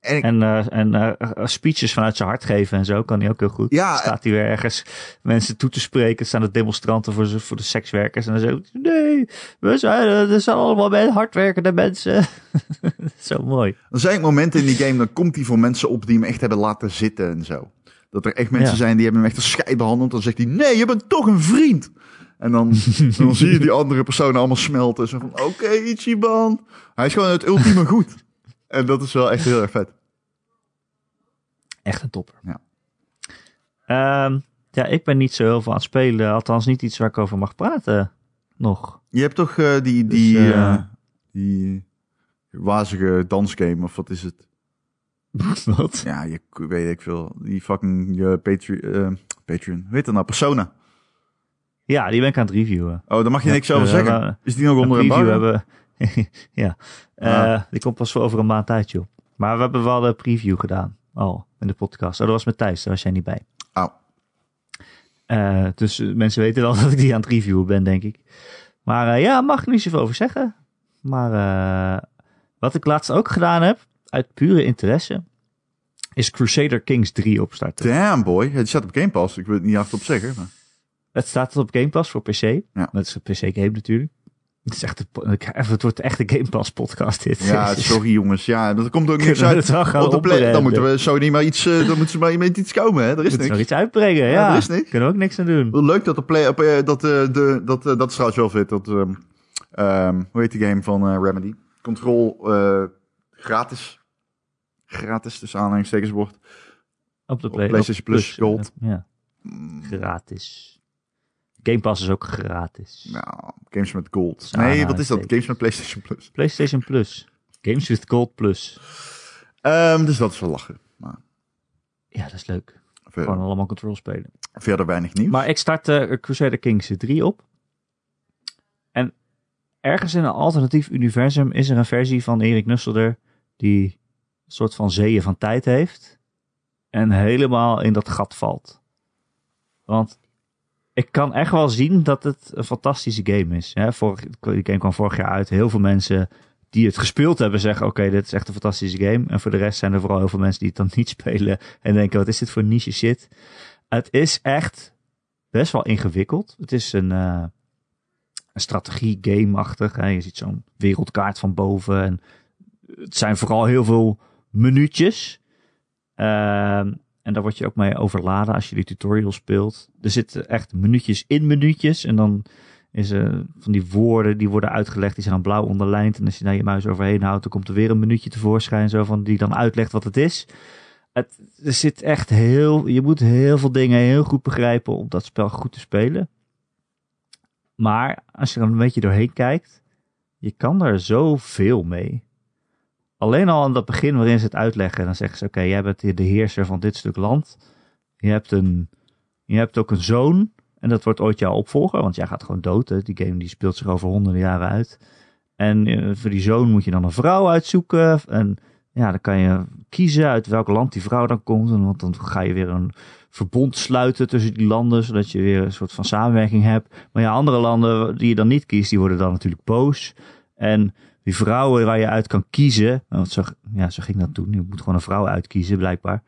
En, en, uh, en uh, speeches vanuit zijn hart geven en zo kan hij ook heel goed. Ja, Staat hij weer ergens mensen toe te spreken. staan de demonstranten voor, voor de sekswerkers. En dan zegt nee, we zijn, er zijn allemaal hardwerkende mensen. [laughs] zo mooi. Er zijn momenten in die game, dan komt hij voor mensen op die hem echt hebben laten zitten en zo. Dat er echt mensen ja. zijn die hebben hem echt een scheid behandeld. Dan zegt hij, nee, je bent toch een vriend. En dan, dan zie je die andere personen allemaal smelten. Zo van, oké, okay, Ichiban. Hij is gewoon het ultieme goed. En dat is wel echt heel erg vet. Echt een topper. Ja. Um, ja, ik ben niet zo heel veel aan het spelen. Althans, niet iets waar ik over mag praten nog. Je hebt toch uh, die, die, dus, uh, uh, die wazige dansgame, of wat is het? [laughs] wat? Ja, je weet ik veel. Die fucking je Patreon, Patreon. Weet dat nou? Persona. Ja, die ben ik aan het reviewen. Oh, daar mag je niks over zeggen. Is die nog onder een review hebben? [laughs] ja, ah. die komt pas voor over een maand tijd, joh. Maar we hebben wel de preview gedaan al in de podcast. Oh, dat was met Thijs, daar was jij niet bij. Oh. Uh, dus mensen weten wel [laughs] dat ik die aan het reviewen ben, denk ik. Maar uh, ja, mag ik niet zoveel over zeggen. Maar uh, wat ik laatst ook gedaan heb, uit pure interesse, is Crusader Kings 3 opstarten. Damn boy, het staat op Game Pass. Ik wil het niet hardop zeggen. Maar... Het staat op Game Pass voor PC. Ja. Dat is een PC-game natuurlijk. Het, is echt een, het wordt echt een Game Pass podcast dit. Ja, [laughs] sorry jongens. Ja, dat komt ook niks uit. Op de play, dan moeten we niet maar iets, uh, dan moeten ze maar met iets komen. Hè? Er is niks. nog iets uitbrengen, ja. ja. Er is niks. Kunnen we ook niks aan doen. Leuk dat de play, op, uh, dat, uh, de, dat, dat is trouwens wel. Dat, um, hoe heet die game van Remedy? Control gratis. Gratis, dus aanhalingstekens wordt. Op de play, op PlayStation Plus, Plus Gold. ja. Gratis. Game Pass is ook gratis. Nou, games met gold. Nee, wat is dat? Games met PlayStation Plus. PlayStation Plus. Games with Gold Plus. Um, dus dat is wel lachen. Maar... Ja, dat is leuk. Verder. Gewoon allemaal control spelen. Verder weinig nieuws. Maar ik start uh, Crusader Kings 3 op. En ergens in een alternatief universum is er een versie van Erik Nusselder die een soort van zeeën van tijd heeft. En helemaal in dat gat valt. Want ik kan echt wel zien dat het een fantastische game is. Hè? Vorig, die game kwam vorig jaar uit. Heel veel mensen die het gespeeld hebben zeggen: Oké, dit is echt een fantastische game. En voor de rest zijn er vooral heel veel mensen die het dan [laughs] niet spelen. En denken: Wat is dit voor niche shit? Het is echt best wel ingewikkeld. Het is een, uh, een strategie-game-achtig. Je ziet zo'n wereldkaart van boven. En het zijn vooral heel veel minuutjes. Uh, en daar word je ook mee overladen als je die tutorial speelt. Er zitten echt minuutjes in minuutjes. En dan is er van die woorden die worden uitgelegd. Die zijn dan blauw onderlijnd. En als je daar je muis overheen houdt, dan komt er weer een minuutje tevoorschijn. Zo van die dan uitlegt wat het is. Het, er zit echt heel. Je moet heel veel dingen heel goed begrijpen om dat spel goed te spelen. Maar als je er een beetje doorheen kijkt, je kan er zoveel mee. Alleen al aan dat begin waarin ze het uitleggen, dan zeggen ze: Oké, jij bent de heerser van dit stuk land. Je hebt, een, je hebt ook een zoon. En dat wordt ooit jouw opvolger, want jij gaat gewoon dood. Die game die speelt zich over honderden jaren uit. En uh, voor die zoon moet je dan een vrouw uitzoeken. En ja, dan kan je kiezen uit welk land die vrouw dan komt. Want dan ga je weer een verbond sluiten tussen die landen, zodat je weer een soort van samenwerking hebt. Maar ja, andere landen die je dan niet kiest, die worden dan natuurlijk boos. En die vrouwen waar je uit kan kiezen. Want zo, ja, zo ging dat toen. Je moet gewoon een vrouw uitkiezen, blijkbaar.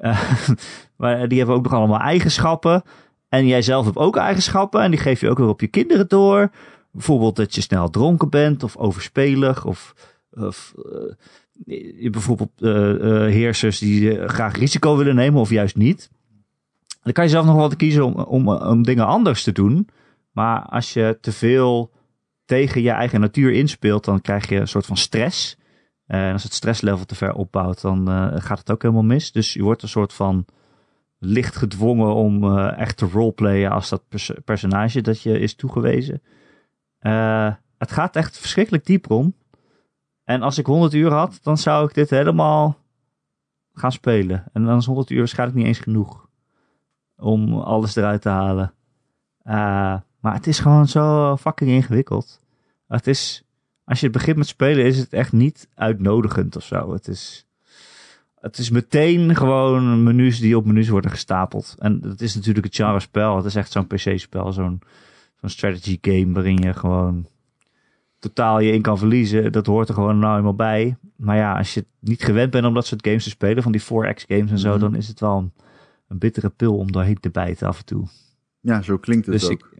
Uh, [laughs] maar die hebben ook nog allemaal eigenschappen. En jij zelf hebt ook eigenschappen. En die geef je ook weer op je kinderen door. Bijvoorbeeld dat je snel dronken bent of overspelig. Of, of je bijvoorbeeld uh, heersers die graag risico willen nemen of juist niet. Dan kan je zelf nog wel kiezen om, om, om dingen anders te doen. Maar als je te veel tegen je eigen natuur inspeelt, dan krijg je een soort van stress. Uh, en als het stresslevel te ver opbouwt, dan uh, gaat het ook helemaal mis. Dus je wordt een soort van licht gedwongen om uh, echt te roleplayen als dat pers personage dat je is toegewezen. het gaat echt verschrikkelijk diep om. En als ik 100 uur had, dan zou ik dit helemaal gaan spelen. En dan is 100 uur waarschijnlijk niet eens genoeg om alles eruit te halen. Maar het is gewoon zo fucking ingewikkeld. Het is als je het begint met spelen, is het echt niet uitnodigend of zo. Het is, het is meteen gewoon menus die op menus worden gestapeld. En het is natuurlijk het genre spel. Het is echt zo'n PC-spel, zo'n zo'n strategy game waarin je gewoon totaal je in kan verliezen. Dat hoort er gewoon nou eenmaal bij. Maar ja, als je niet gewend bent om dat soort games te spelen, van die 4X games en zo, mhm. dan is het wel een, bittere pil om doorheen te bijten af en toe. Ja, zo klinkt het dus ook. Ik,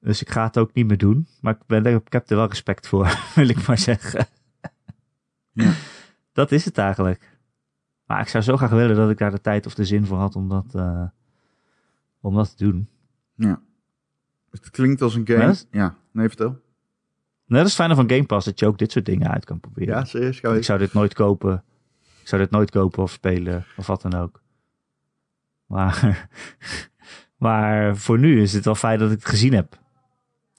dus ik ga het ook niet meer doen. Maar ik, ben, ik heb er wel respect voor, [laughs] wil ik maar zeggen. Ja. Dat is het eigenlijk. Maar ik zou zo graag willen dat ik daar de tijd of de zin voor had om dat, uh, om dat te doen. Ja. Het klinkt als een game. Ja, nee, vertel. Net als fijne van Game Pass dat je ook dit soort dingen uit kan proberen. Ja, serieus. Ik zou dit nooit kopen. Ik zou dit nooit kopen of spelen of wat dan ook. Maar, [laughs] maar voor nu is het wel fijn dat ik het gezien heb.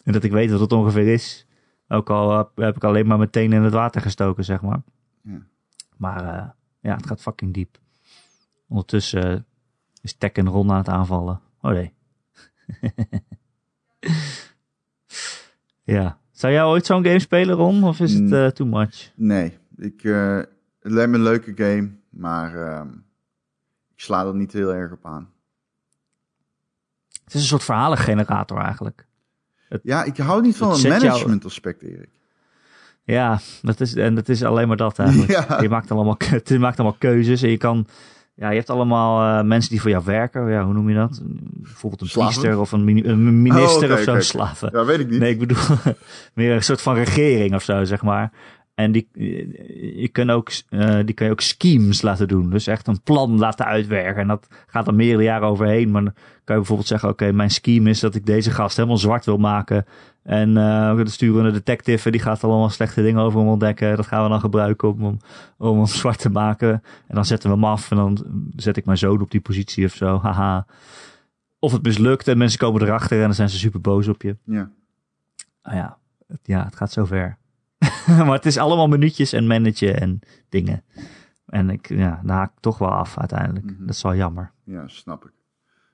En dat ik weet wat het ongeveer is. Ook al heb ik alleen maar meteen in het water gestoken, zeg maar. Ja. Maar uh, ja, het gaat fucking diep. Ondertussen uh, is Tekken Ron aan het aanvallen. Oh nee. [laughs] ja. Zou jij ooit zo'n game spelen, Ron? Of is het uh, too much? Nee. Ik, het lijkt me een leuke game, maar ehm, ik sla er niet heel erg op aan. Het is een soort verhalengenerator eigenlijk. Ja, ik hou niet van een management aspect, Erik. Ja, dat is, en dat is alleen maar dat eigenlijk. [laughs] Je maakt allemaal, [laughs] je maakt allemaal keuzes en je kan... Ja, je hebt allemaal uh, mensen die voor jou werken. Ja, hoe noem je dat? Bijvoorbeeld een Slaven? priester of een, een minister oh, of zo. Slaven. Ja, weet ik niet. Nee, ik bedoel [laughs] meer een soort van regering of zo, zeg maar. En die, je kan ook, uh, die kan je ook schemes laten doen. Dus echt een plan laten uitwerken. En dat gaat er meerdere jaren overheen. Maar dan kan je bijvoorbeeld zeggen: Oké, mijn scheme is dat ik deze gast helemaal zwart wil maken. En uh, we sturen een detective. En die gaat allemaal slechte dingen over hem ontdekken. Dat gaan we dan gebruiken om om hem zwart te maken. En dan zetten we hem af. En dan zet ik mijn zoon op die positie of zo. Haha. Of het mislukt en mensen komen erachter en dan zijn ze super boos op je. Ja. Nou ja, ja, het gaat zover. [laughs] maar het is allemaal minuutjes en managen en dingen. En ik, ja, dan haak ik toch wel af uiteindelijk. Mhm. Dat is wel jammer. Ja, snap ik.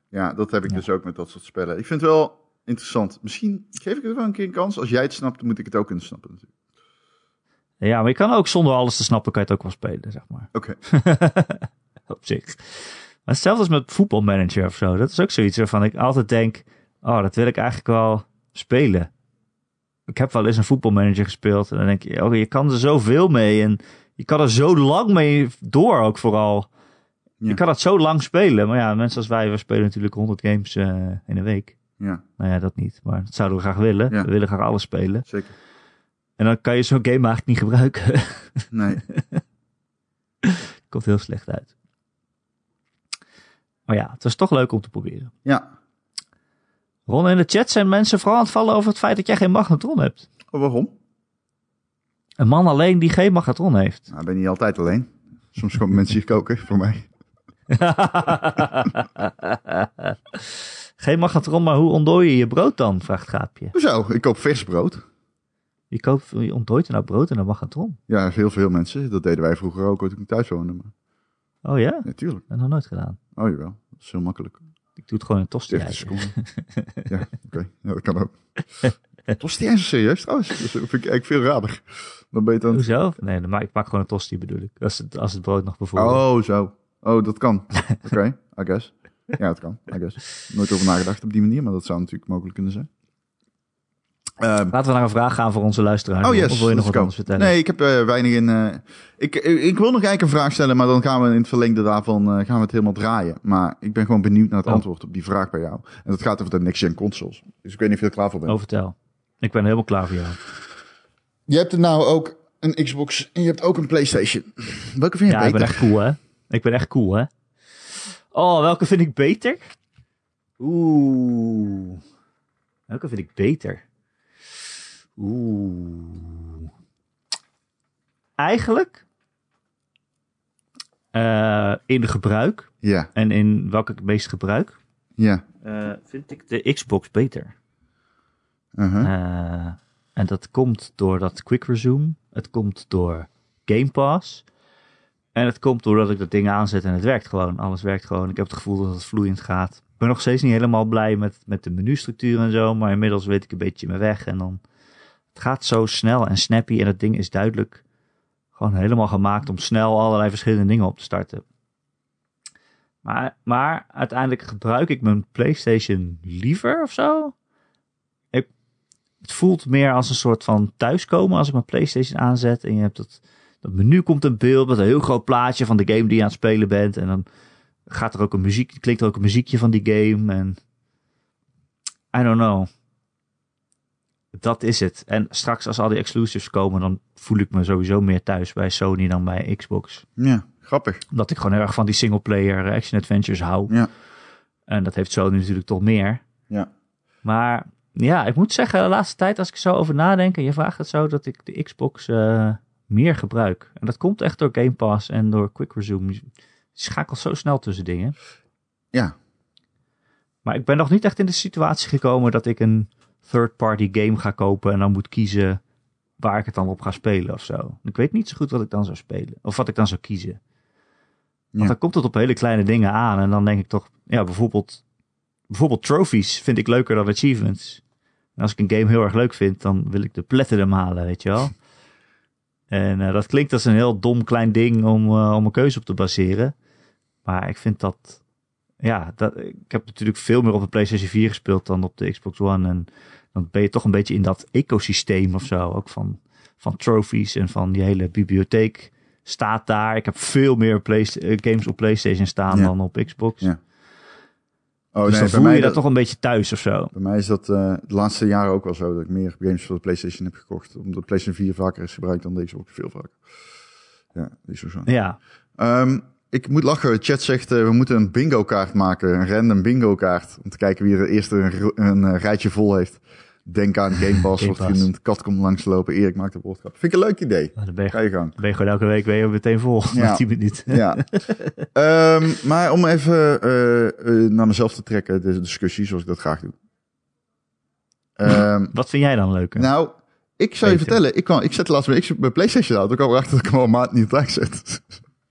Ja, dat heb ik dus ook met dat soort spellen. Ik vind het wel interessant. Misschien geef ik het wel een keer een kans. Als jij het snapt, moet ik het ook kunnen snappen natuurlijk. Ja, maar je kan ook zonder alles te snappen, kan je het ook wel spelen, zeg maar. Oké. [laughs] Op zich. Maar hetzelfde als met voetbalmanager of zo. Dat is ook zoiets waarvan ik altijd denk, oh, dat wil ik eigenlijk wel spelen ik heb wel eens een voetbalmanager gespeeld. En dan denk je, oh, je kan er zoveel mee. En je kan er zo lang mee door ook vooral. Je kan dat zo lang spelen. Maar ja, mensen als wij, we spelen natuurlijk 100 games uh, in een week. Ja. Nou ja, dat niet. Maar dat zouden we graag willen. We willen graag alles spelen. Zeker. En dan kan je zo'n game eigenlijk niet gebruiken. [laughs] Nee. Komt heel slecht uit. Maar ja, het was toch leuk om te proberen. Ja. Ron, in de chat zijn mensen vooral aan het vallen over het feit dat jij geen magnetron hebt. Oh, waarom? Een man alleen die geen magnetron heeft. Nou, ben je niet altijd alleen. Soms komen mensen hier koken voor mij. [laughs] geen magnetron, maar hoe ontdooi je je brood dan? Vraagt Gaapje. Hoezo? Ik koop vers brood. Je, koopt, je ontdooit er nou brood en een magnetron? Ja, heel veel mensen. Dat deden wij vroeger ook toen ik thuis woonde. Oh ja? Natuurlijk. Ja, nog nooit gedaan. Oh jawel, dat is heel makkelijk. Ik doe het gewoon in tosti [laughs] Ja, oké. Ja, dat kan ook. [laughs] tosti is serieus trouwens. Dat vind ik eigenlijk veel rader. Dan ben je dan... Hoezo? Nee, dan maak, ik maak gewoon een tosti bedoel ik. Als het, als het brood nog bijvoorbeeld... Oh, zo. Oh, dat kan. [laughs] Oké, I guess. Ja, dat kan. I guess. Nooit over nagedacht op die manier, maar dat zou natuurlijk mogelijk kunnen zijn. Um, Laten we naar een vraag gaan voor onze luisteraars. Oh yes, of wil je nog wat anders vertellen? Nee, ik heb uh, weinig in... Uh, ik, ik wil nog eigenlijk een vraag stellen, maar dan gaan we in het verlengde daarvan uh, gaan we het helemaal draaien. Maar ik ben gewoon benieuwd naar het oh. antwoord op die vraag bij jou. En dat gaat over de next-gen consoles. Dus ik weet niet of je er klaar voor bent. Oh, vertel. Ik ben helemaal klaar voor jou. Je hebt er nou ook een Xbox en je hebt ook een PlayStation. Welke vind je ja, beter? Ja, ik ben echt cool, hè? Ik ben echt cool, hè? Oh, welke vind ik beter? Oeh. Welke vind ik beter? Oeh. Eigenlijk uh, in gebruik. Ja. En in welke ik het meest gebruik. Ja. Uh, vind ik de Xbox beter. Uh -huh. uh, en dat komt door dat Quick Resume. Het komt door Game Pass. En het komt doordat ik dat ding aanzet en het werkt gewoon. Alles werkt gewoon. Ik heb het gevoel dat het vloeiend gaat. Ik ben nog steeds niet helemaal blij met, met de menustructuur en zo. Maar inmiddels weet ik een beetje mijn weg. En dan Het gaat zo snel en snappy en het ding is duidelijk gewoon helemaal gemaakt om snel allerlei verschillende dingen op te starten. Maar, maar uiteindelijk gebruik ik mijn PlayStation liever of zo. Ik, het voelt meer als een soort van thuiskomen als ik mijn PlayStation aanzet. En je hebt dat, dat menu komt in beeld met een heel groot plaatje van de game die je aan het spelen bent. En dan gaat er ook een muziek, klinkt er ook een muziekje van die game. En I don't know. Dat is het. En straks als al die exclusives komen, dan voel ik me sowieso meer thuis bij Sony dan bij Xbox. Ja, grappig. Omdat ik gewoon heel erg van die single-player action adventures hou. Ja. En dat heeft Sony natuurlijk toch meer. Ja. Maar ja, ik moet zeggen, de laatste tijd als ik zo over nadenk en je vraagt het zo, dat ik de Xbox uh, meer gebruik. En dat komt echt door Game Pass en door Quick Resume. Je schakelt zo snel tussen dingen. Ja. Maar ik ben nog niet echt in de situatie gekomen dat ik een third-party game ga kopen en dan moet kiezen waar ik het dan op ga spelen of zo. Ik weet niet zo goed wat ik dan zou spelen. Of wat ik dan zou kiezen. Want Ja. dan komt het op hele kleine dingen aan. En dan denk ik toch, ja, bijvoorbeeld, bijvoorbeeld trophies vind ik leuker dan achievements. En als ik een game heel erg leuk vind, dan wil ik de platinum halen, weet je wel. [laughs] En eh, dat klinkt als een heel dom klein ding om, eh, om een keuze op te baseren. Maar ik vind dat, ja, dat, ik heb natuurlijk veel meer op de PlayStation 4 gespeeld dan op de Xbox One. En dan ben je toch een beetje in dat ecosysteem of zo. Ook van, van trophies en van die hele bibliotheek staat daar. Ik heb veel meer eh, games op PlayStation staan Ja. dan op Xbox. Ja. Oh, dus nee, dan voel mij je dat toch een beetje thuis of zo. Bij mij is dat eh, de laatste jaren ook wel zo dat ik meer games voor de PlayStation heb gekocht. Omdat de PlayStation 4 vaker is gebruikt dan de Xbox veel vaker. Ja, die is zo. Ja, Ehm, ik moet lachen. De chat zegt eh, we moeten een bingo kaart maken. Een random bingo kaart. Om te kijken wie er eerst een, een eh, rijtje vol heeft. Denk aan [laughs] Game Pass, wordt Pass. genoemd. Kat komt langslopen. Erik maakt de woordgrap. Vind ik een leuk idee. dan ben je, Ga je gang. ben je gewoon elke week je meteen vol. [laughs] Ja. Na 10 minuten. Ja. Ehm, maar om even eh, naar mezelf te trekken, de discussie, zoals ik dat graag doe. Ehm, [laughs] Wat vind jij dan leuker? nou, ik zou je vertellen, ik, kwam, ik zette laatst mijn, X- mijn PlayStation uit. Ik kwam erachter dat ik hem al maand niet thuis zet.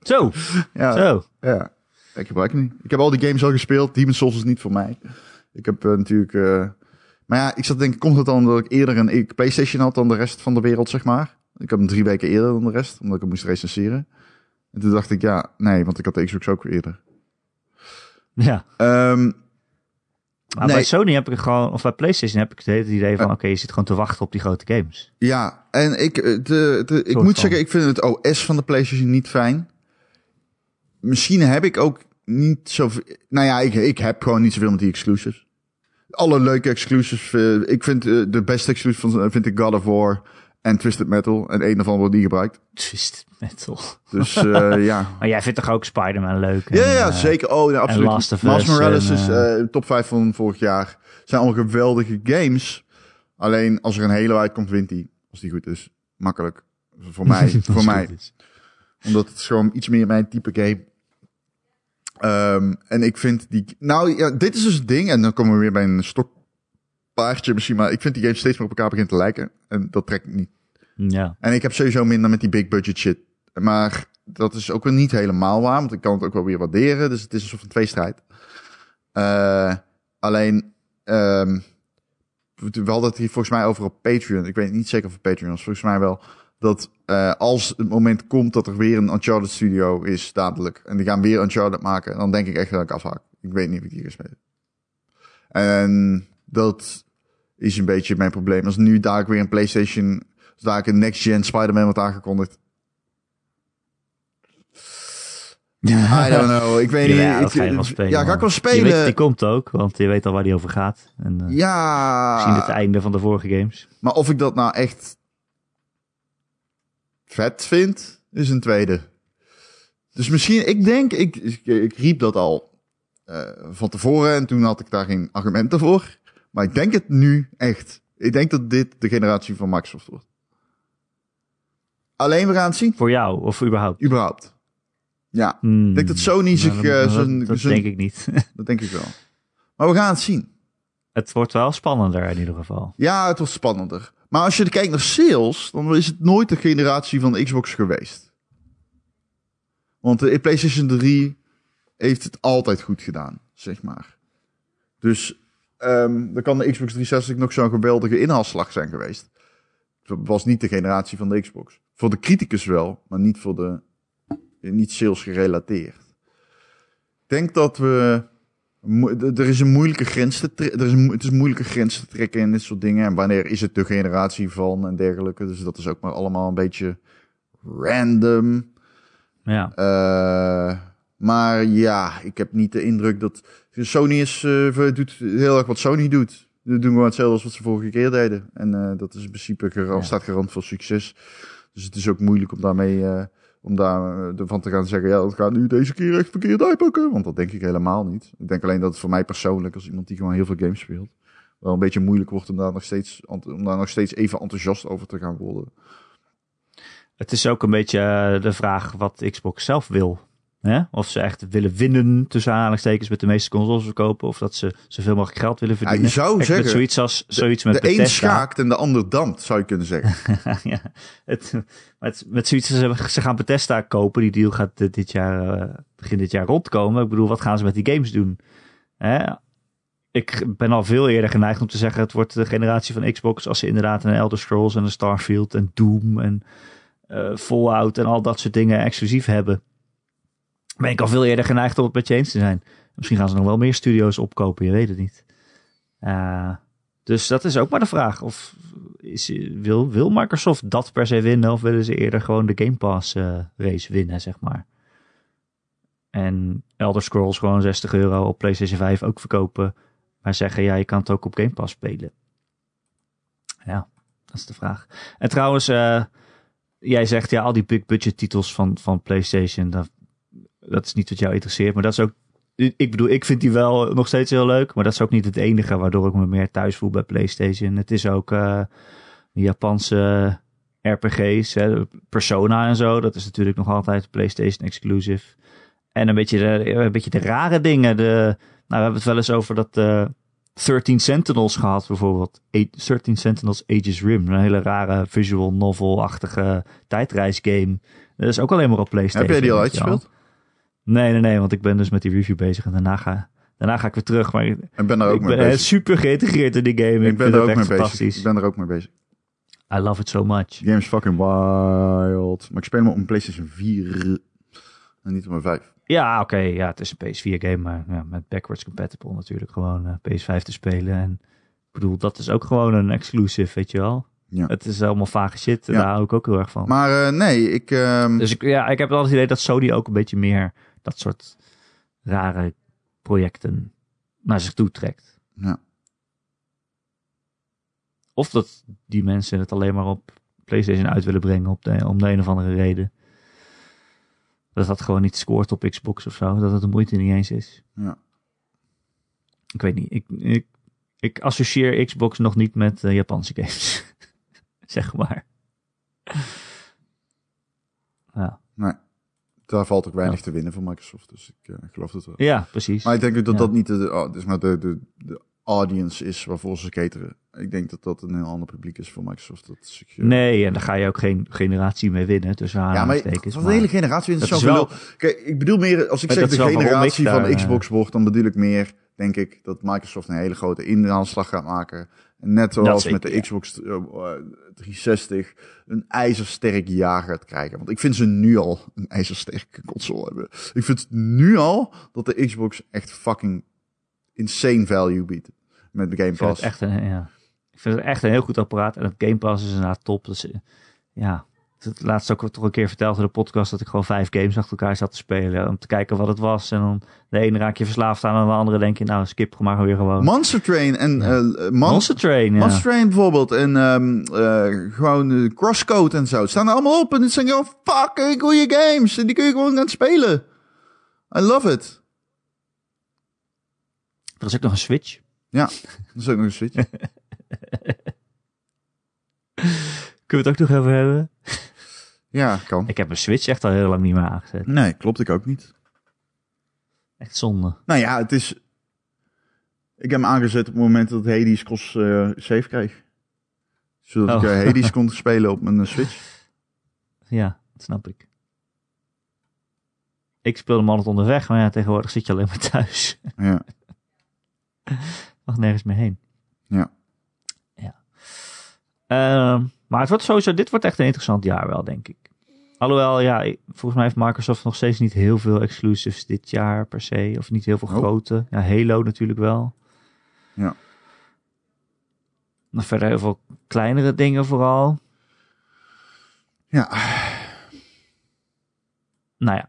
Zo, ja, zo. ja, ik gebruik het niet. Ik heb al die games al gespeeld. Demon's Souls is niet voor mij. Ik heb eh, natuurlijk... eh, maar ja, ik zat te denken, komt het dan dat ik eerder een PlayStation had dan de rest van de wereld, zeg maar? Ik heb hem drie weken eerder dan de rest, omdat ik hem moest recenseren. En toen dacht ik, ja, nee, want ik had de Xbox ook eerder. Ja. Ehm, Maar Nee. bij Sony heb ik gewoon, of bij PlayStation heb ik het hele idee van, oké, je zit gewoon te wachten op die grote games. ja, en ik, eh, de, de, ik moet van. zeggen, ik vind het OS van de PlayStation niet fijn. Misschien heb ik ook niet zoveel... Nou ja, ik, ik heb gewoon niet zoveel met die exclusives. Alle leuke exclusives. eh, ik vind eh, de beste exclusive van, vind ik God of War en Twisted Metal. En een daarvan wordt die gebruikt. Twisted Metal. Dus eh, [laughs] ja. Maar jij vindt toch ook Spider-Man leuk? Ja, En, ja, zeker. Oh, ja, absoluut. Last of Miles Morales is top 5 van vorig jaar. Zijn allemaal geweldige games. Alleen als er een hele uitkomt, wint die. Als die goed is. Makkelijk. Voor [laughs] mij. voor mij. is. Omdat het gewoon iets meer mijn type game. Ehm, en ik vind die... Nou ja, dit is dus het ding. En dan komen we weer bij een stokpaardje misschien. Maar ik vind die games steeds meer op elkaar beginnen te lijken. En dat trekt niet. Ja. En ik heb sowieso minder met die big budget shit. Maar dat is ook weer niet helemaal waar. Want ik kan het ook wel weer waarderen. Dus het is een soort van tweestrijd. Eh alleen... ehm we hadden het hier volgens mij over op Patreon. Ik weet niet zeker of het Patreon was. Volgens mij wel. Dat eh, als het moment komt dat er weer een Uncharted studio is, dadelijk. En die gaan weer Uncharted maken. Dan denk ik echt dat ik afhaak. Ik weet niet of ik die ga spelen. En dat is een beetje mijn probleem. Als nu daar ik weer een PlayStation, als daar ik een next-gen Spider-Man wordt aangekondigd. I don't know. Ik weet niet. Ja, ik, ga spelen. Ja, ga ik wel spelen. Weet, die komt ook, want je weet al waar die over gaat. En eh ja. misschien het einde van de vorige games. Maar of ik dat nou echt vet vind, is een tweede. Dus misschien, ik denk, ik, ik, ik riep dat al eh, van tevoren en toen had ik daar geen argumenten voor. Maar ik denk het nu echt. Ik denk dat dit de generatie van Microsoft wordt. Alleen we gaan het zien, Voor jou, of überhaupt? überhaupt. Ja, Hmm. ik denk dat Sony Nou, zich... dat- dat, zijn- dat zijn- denk ik niet. [laughs] Dat denk ik wel. Maar we gaan het zien. het wordt wel spannender in ieder geval. Ja, het wordt spannender. Maar als je kijkt naar sales, dan is het nooit de generatie van de Xbox geweest. Want de PlayStation 3 heeft het altijd goed gedaan, zeg maar. Dus ehm dan kan de Xbox 360 nog zo'n geweldige inhaalslag zijn geweest. Het was niet de generatie van de Xbox. Voor de criticus wel, maar niet voor de, niet sales gerelateerd. Ik denk dat we, er is een moeilijke grens te trekken, er is een, het is een moeilijke grens te trekken in dit soort dingen. En wanneer is het de generatie van en dergelijke. Dus dat is ook maar allemaal een beetje random. Ja. Uh, maar ja, ik heb niet de indruk dat Sony is, uh, doet heel erg wat Sony doet. Ze doen gewoon hetzelfde als wat ze vorige keer deden. En uh, dat is in principe garant, staat garant voor succes. Dus het is ook moeilijk om daarmee, om daar ervan te gaan zeggen, ja, dat gaat nu deze keer echt verkeerd uitpakken. Want dat denk ik helemaal niet. Ik denk alleen dat het voor mij persoonlijk, als iemand die gewoon heel veel games speelt, wel een beetje moeilijk wordt om daar nog steeds, om daar nog steeds even enthousiast over te gaan worden. Het is ook een beetje de vraag wat Xbox zelf wil. Hè? Of ze echt willen winnen tussen aanhalingstekens met de meeste consoles verkopen. Of dat ze zoveel mogelijk geld willen verdienen. Ja, je zou zeggen, met zoiets als zoiets met de een schaakt en de ander dampt, zou je kunnen zeggen. [laughs] ja, het, met, met zoiets als ze gaan Bethesda kopen. Die deal gaat dit jaar, uh, begin dit jaar rondkomen. Ik bedoel, wat gaan ze met die games doen? Hè? Ik ben al veel eerder geneigd om te zeggen, het wordt de generatie van Xbox als ze inderdaad een Elder Scrolls en een Starfield en Doom en uh, Fallout en al dat soort dingen exclusief hebben ben ik al veel eerder geneigd om het met je eens te zijn. Misschien gaan ze nog wel meer studio's opkopen, je weet het niet. Uh, dus dat is ook maar de vraag. Of is, wil, wil Microsoft dat per se winnen? Of willen ze eerder gewoon de Game Pass uh, race winnen, zeg maar? En Elder Scrolls gewoon 60 euro op PlayStation 5 ook verkopen. Maar zeggen, ja, je kan het ook op Game Pass spelen. Ja, dat is de vraag. En trouwens, uh, jij zegt ja, al die big budget titels van, van PlayStation, dat dat is niet wat jou interesseert. Maar dat is ook. Ik bedoel, ik vind die wel nog steeds heel leuk. Maar dat is ook niet het enige waardoor ik me meer thuis voel bij PlayStation. Het is ook uh, Japanse RPG's, hè, Persona en zo. Dat is natuurlijk nog altijd PlayStation exclusive. En een beetje de, een beetje de rare dingen. De, nou, we hebben het wel eens over dat uh, 13 Sentinels gehad, bijvoorbeeld. 13 Sentinels Ages Rim. Een hele rare visual novel-achtige tijdreisgame. Dat is ook alleen maar op PlayStation. Heb jij die al uitgespeeld? Nee, nee, nee, want ik ben dus met die review bezig en daarna ga, daarna ga ik weer terug. Maar ik, ben er ook ik mee ben bezig. [laughs] super geïntegreerd in die game. Ik, ben er ook mee bezig. Ik ben er ook mee bezig. I love it so much. The game is fucking wild. Maar ik speel hem op een PlayStation 4 en niet op mijn 5. Ja, oké. Okay, ja, het is een PS4 game, maar ja, met backwards compatible natuurlijk gewoon uh, PS5 te spelen. En ik bedoel, dat is ook gewoon een exclusive, weet je wel. Ja. Het is allemaal vage shit. Ja. Daar hou ik ook heel erg van. Maar uh, nee, ik... Uh... Dus ik, ja, ik heb wel het idee dat Sony ook een beetje meer dat soort rare projecten naar zich toe trekt. Ja. Of dat die mensen het alleen maar op PlayStation uit willen brengen op de, om de een of andere reden. Dat dat gewoon niet scoort op Xbox of zo. Dat het de moeite niet eens is. Ja. Ik weet niet. Ik, ik, ik associeer Xbox nog niet met uh, Japanse games. [laughs] zeg maar. Ja. Nee daar valt ook weinig te winnen voor Microsoft. Dus ik uh, geloof dat wel. Ja, precies. Maar ik denk dat dat niet de, oh, dus maar de, de, de audience is waarvoor ze cateren. Ik denk dat dat een heel ander publiek is voor Microsoft. Dat is, uh, nee, en daar ga je ook geen generatie mee winnen. Dus ja, maar de hele generatie winnen zo wel... Kijk, ik bedoel meer, als ik zeg de generatie van Xbox wordt, dan bedoel ik meer, denk ik, dat Microsoft een hele grote inhaalslag gaat maken. Net zoals met de Xbox 360 eh, een ijzersterk jaar gaat krijgen. Want ik vind ze nu al een ijzersterke console hebben. Ik vind nu al dat de Xbox echt fucking insane value biedt. Met de Game Pass. Ik vind het echt een, ja. ik vind het echt een heel goed apparaat. En het Game Pass is inderdaad top. Dus ja, het laatst ook toch een keer verteld in de podcast dat ik gewoon vijf games achter elkaar zat te spelen. Om te kijken wat het was. En dan de ene raak je verslaafd aan en de andere denk je, nou skip maar weer gewoon. Monster Train en ja. uh, Mon Monster Train. Ja. Monster Train bijvoorbeeld. En um, uh, gewoon Crosscode en zo. Het staan er allemaal op. En het zijn gewoon fucking goede games. En die kun je gewoon gaan spelen. I love it. Er is ook nog een Switch. Ja, er is ook nog een Switch. [laughs] Kunnen we het ook nog even hebben? [laughs] Ja, kan. Ik heb mijn Switch echt al heel lang niet meer aangezet. Nee, klopt ik ook niet. Echt zonde. Nou ja, het is... Ik heb hem aangezet op het moment dat Hades cross uh, save kreeg. Zodat oh. ik uh, Hades [laughs] kon spelen op mijn uh, Switch. Ja, dat snap ik. Ik speelde hem altijd onderweg, maar ja, tegenwoordig zit je alleen maar thuis. [laughs] Ja. Mag nergens meer heen. Ja. Ja. Uh, Maar het wordt sowieso, dit wordt echt een interessant jaar wel, denk ik. Alhoewel, ja, volgens mij heeft Microsoft nog steeds niet heel veel exclusives dit jaar per se. Of niet heel veel Oh. grote. Ja, Halo natuurlijk wel. Ja. Maar verder heel veel kleinere dingen vooral. Ja, Nou ja,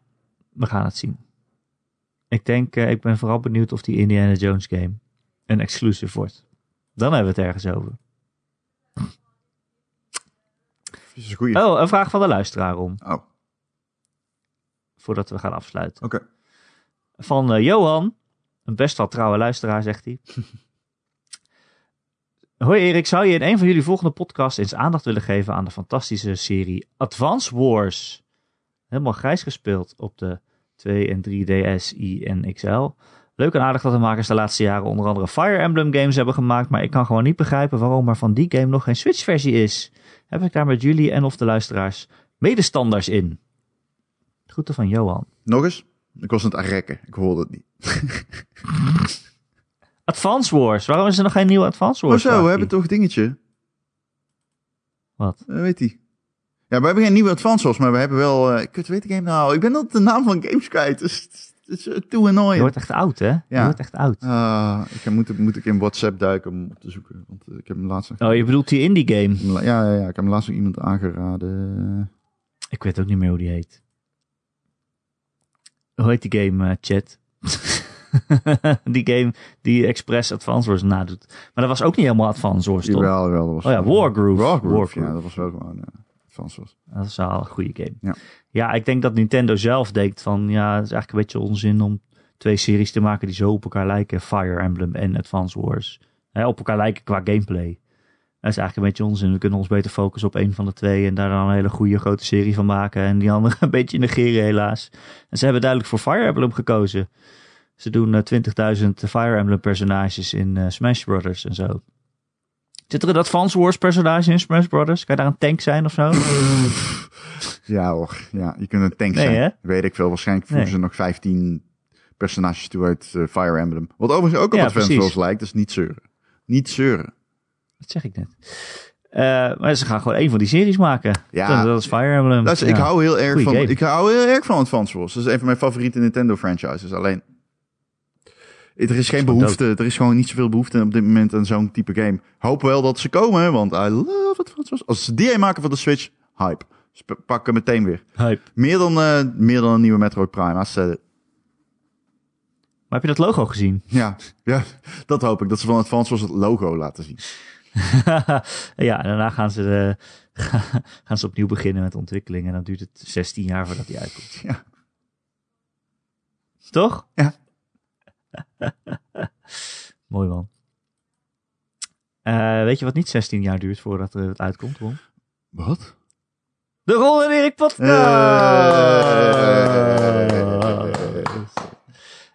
we gaan het zien. Ik denk, eh, ik ben vooral benieuwd of die Indiana Jones game een exclusive wordt. Dan hebben we het ergens over. Dat is een goeie. Oh, een vraag van de luisteraar om. Oh, Voordat we gaan afsluiten. oké. Van eh, Johan. Een best wel trouwe luisteraar, zegt hij. [laughs] Hoi Erik, zou je in een van jullie volgende podcasts eens aandacht willen geven aan de fantastische serie Advance Wars? Helemaal grijs gespeeld op de 2 en 3DS, I en XL. Leuk en aardig dat de makers de laatste jaren onder andere Fire Emblem games hebben gemaakt, maar ik kan gewoon niet begrijpen waarom er van die game nog geen Switch versie is. Heb ik daar met jullie en of de luisteraars medestanders in? Groeten van Johan. Nog eens? Ik was aan het rekken. Ik hoorde het niet. [laughs] Advance Wars. Waarom is er nog geen nieuwe Advance Oh Wars? zo, we hebben toch dingetje. Wat? Eh, weet hij. Ja, we hebben geen nieuwe Advance Wars, maar we hebben wel... eh kut, weet ik game nou? Ik ben dat de naam van games kwijt. Dus het is too Je annoying. wordt echt oud, hè? Je Ja. wordt echt oud. Ah, ik heb, moet, moet ik in WhatsApp duiken om op te zoeken. Want eh, ik heb hem laatst... Oh, je bedoelt die indie game? Ja, ja, ja. Ik heb hem laatst nog iemand aangeraden. Ik weet ook niet meer hoe die heet. Hoe heet die game, eh, chat? [laughs] die game die Express Advance Wars nadoet. Maar dat was ook niet helemaal Advance Wars, toch? Jawel, jawel. Dat was Oh ja, Wargroove. Wargroove, Wargroove. ja. Dat was wel gewoon eh Advance Wars. Dat is wel een goede game. Ja. Ja, ik denk dat Nintendo zelf denkt van... Ja, het is eigenlijk een beetje onzin om twee series te maken die zo op elkaar lijken. Fire Emblem en Advance Wars. Hè, op elkaar lijken qua gameplay. Dat is eigenlijk een beetje onzin. We kunnen ons beter focussen op één van de twee... en daar dan een hele goede grote serie van maken... en die andere [laughs] een beetje negeren helaas. En ze hebben duidelijk voor Fire Emblem gekozen. Ze doen eh, 20.000 Fire Emblem personages in eh, Smash Brothers en zo. Zit er een Advance Wars personage in Smash Brothers? Kan je daar een tank zijn of zo? [laughs] Ja hoor, ja, je kunt een tank Nee, zijn. hè? Weet ik veel. Waarschijnlijk voegen Nee. ze nog 15 personages toe uit eh, Fire Emblem. Wat overigens ook op Ja, Advance. Wars lijkt, dus niet zeuren. Niet zeuren. Dat zeg ik net. Eh, maar ze gaan gewoon één van die series maken. Ja. dat, dat is Fire Emblem. Ja. ik hou heel erg Goeie van, game. ik hou heel erg van Advance Wars. Dat is een van mijn favoriete Nintendo franchises. Alleen, er is geen behoefte, er is gewoon niet zoveel behoefte op dit moment aan zo'n type game. Hoop wel dat ze komen, want I love Wars. Als ze die maken van de Switch, hype. Sp- pak hem meteen weer. Hype. Meer dan, eh, meer dan een nieuwe Metroid Prime. I said it. Maar heb je dat logo gezien? Ja, ja, dat hoop ik. Dat ze van Advance Wars het logo laten zien. [laughs] ja, en daarna gaan ze, de, [laughs] gaan ze opnieuw beginnen met ontwikkeling. En dan duurt het 16 jaar voordat die uitkomt. Ja. Toch? Ja. [laughs] Mooi man. Eh, weet je wat niet 16 jaar duurt voordat het uitkomt, Ron? Wat? De Ron en Erik podcast!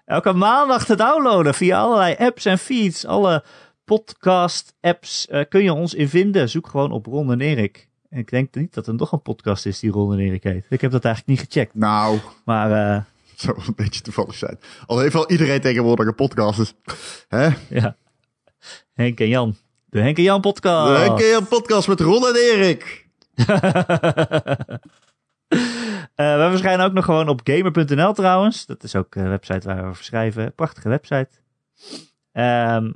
Elke maandag te downloaden via allerlei apps en feeds. Alle podcast apps eh, kun je ons in vinden. Zoek gewoon op Ron en Erik. En ik denk niet dat er nog een podcast is die Ron en Erik heet. Ik heb dat eigenlijk niet gecheckt. Nou, Maar eh, [laughs] zou een beetje toevallig zijn. Al heeft wel iedereen tegenwoordig een podcast. Dus, hè? ja. Henk en Jan. De Henk en Jan podcast. Een keer een podcast met Ron en Erik. [laughs] Eh, we verschijnen ook nog gewoon op gamer.nl trouwens. Dat is ook een website waar we over schrijven. Prachtige website. Ehm,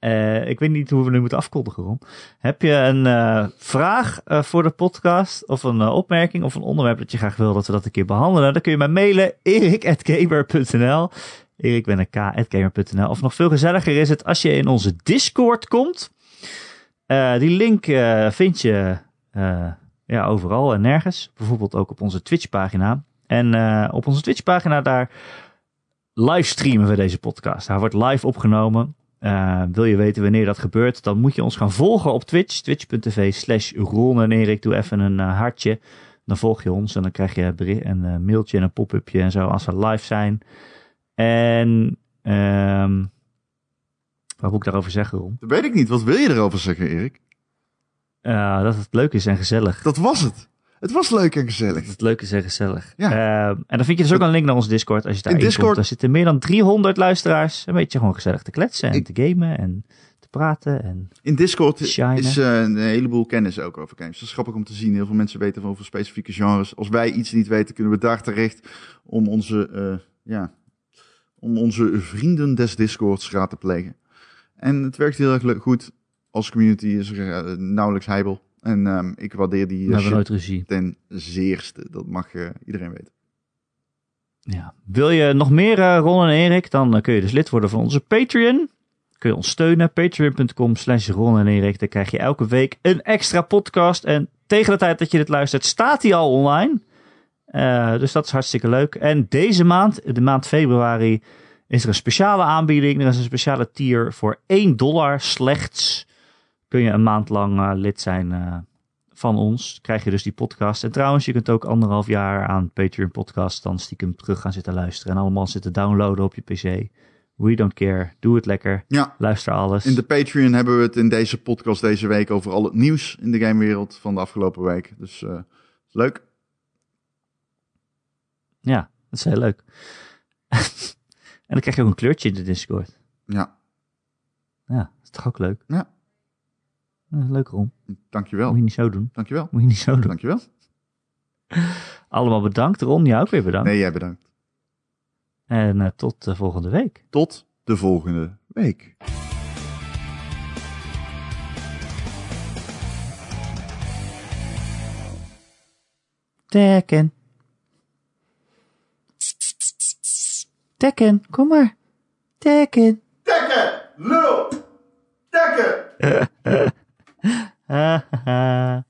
eh, ik weet niet hoe we nu moeten afkondigen, Ron. Heb je een eh, vraag eh, voor de podcast? Of een opmerking of een onderwerp dat je graag wil dat we dat een keer behandelen? Dan kun je mij mailen. erik.gamer.nl Erik ben Of nog veel gezelliger is het als je in onze Discord komt. Die link vind je ja, overal en nergens. Bijvoorbeeld ook op onze Twitch-pagina. En eh, op onze Twitch-pagina daar livestreamen we deze podcast. Hij wordt live opgenomen. Eh, wil je weten wanneer dat gebeurt, dan moet je ons gaan volgen op Twitch. Twitch.tv slash Ron en Erik. Doe even een eh, hartje. Dan volg je ons en dan krijg je beri- een eh, mailtje en een pop-upje en zo als we live zijn. En ehm wat moet ik daarover zeggen, Ron? Dat weet ik niet. Wat wil je erover zeggen, Erik? Eh, dat het leuk is en gezellig. Dat was het. Het was leuk en gezellig. het leuk is en gezellig. Ja. Ehm, en dan vind je dus ook een link naar onze Discord als je daar In in Discord- komt. Daar zitten meer dan 300 luisteraars. Een beetje gewoon gezellig te kletsen en Ik- te gamen en te praten. En In Discord is eh, een heleboel kennis ook over games. Dat is grappig om te zien. Heel veel mensen weten over specifieke genres. Als wij iets niet weten, kunnen we daar terecht om onze, eh, ja, om onze vrienden des Discords raad te plegen. En het werkt heel erg goed. Als community is er eh, nauwelijks heibel. En ehm, ik waardeer die eh, shit ten zeerste. Dat mag eh, iedereen weten. Ja. Wil je nog meer eh, Ron en Erik, dan kun je dus lid worden van onze Patreon. Kun je ons steunen, patreon.com slash Ron en Erik. Dan krijg je elke week een extra podcast. En tegen de tijd dat je dit luistert, staat die al online. Dus dat is hartstikke leuk. En deze maand, de maand februari, is er een speciale aanbieding. Er is een speciale tier voor 1 dollar slechts. Kun je een maand lang eh, lid zijn eh, van ons. Krijg je dus die podcast. En trouwens, je kunt ook anderhalf jaar aan Patreon podcast dan stiekem terug gaan zitten luisteren. En allemaal zitten downloaden op je pc. We don't care. Doe het lekker. Ja, Luister alles. in de Patreon hebben we het in deze podcast deze week over al het nieuws in de gamewereld van de afgelopen week. Dus eh, leuk. Ja, dat is heel leuk. [laughs] en dan krijg je ook een kleurtje in de Discord. Ja, Ja, dat is toch ook leuk? Ja. Ja, leuk Ron. dankjewel. Moet je niet zo doen. Dankjewel. Moet je niet zo doen. Dankjewel. [laughs] Allemaal bedankt. Ron, jou ook weer bedankt. Nee, jij bedankt. En eh, tot de volgende week. Tot de volgende week. Tekken. Tekken, kom maar. Tekken. Tekken! Lul! Tekken! [laughs] 啊哈哈。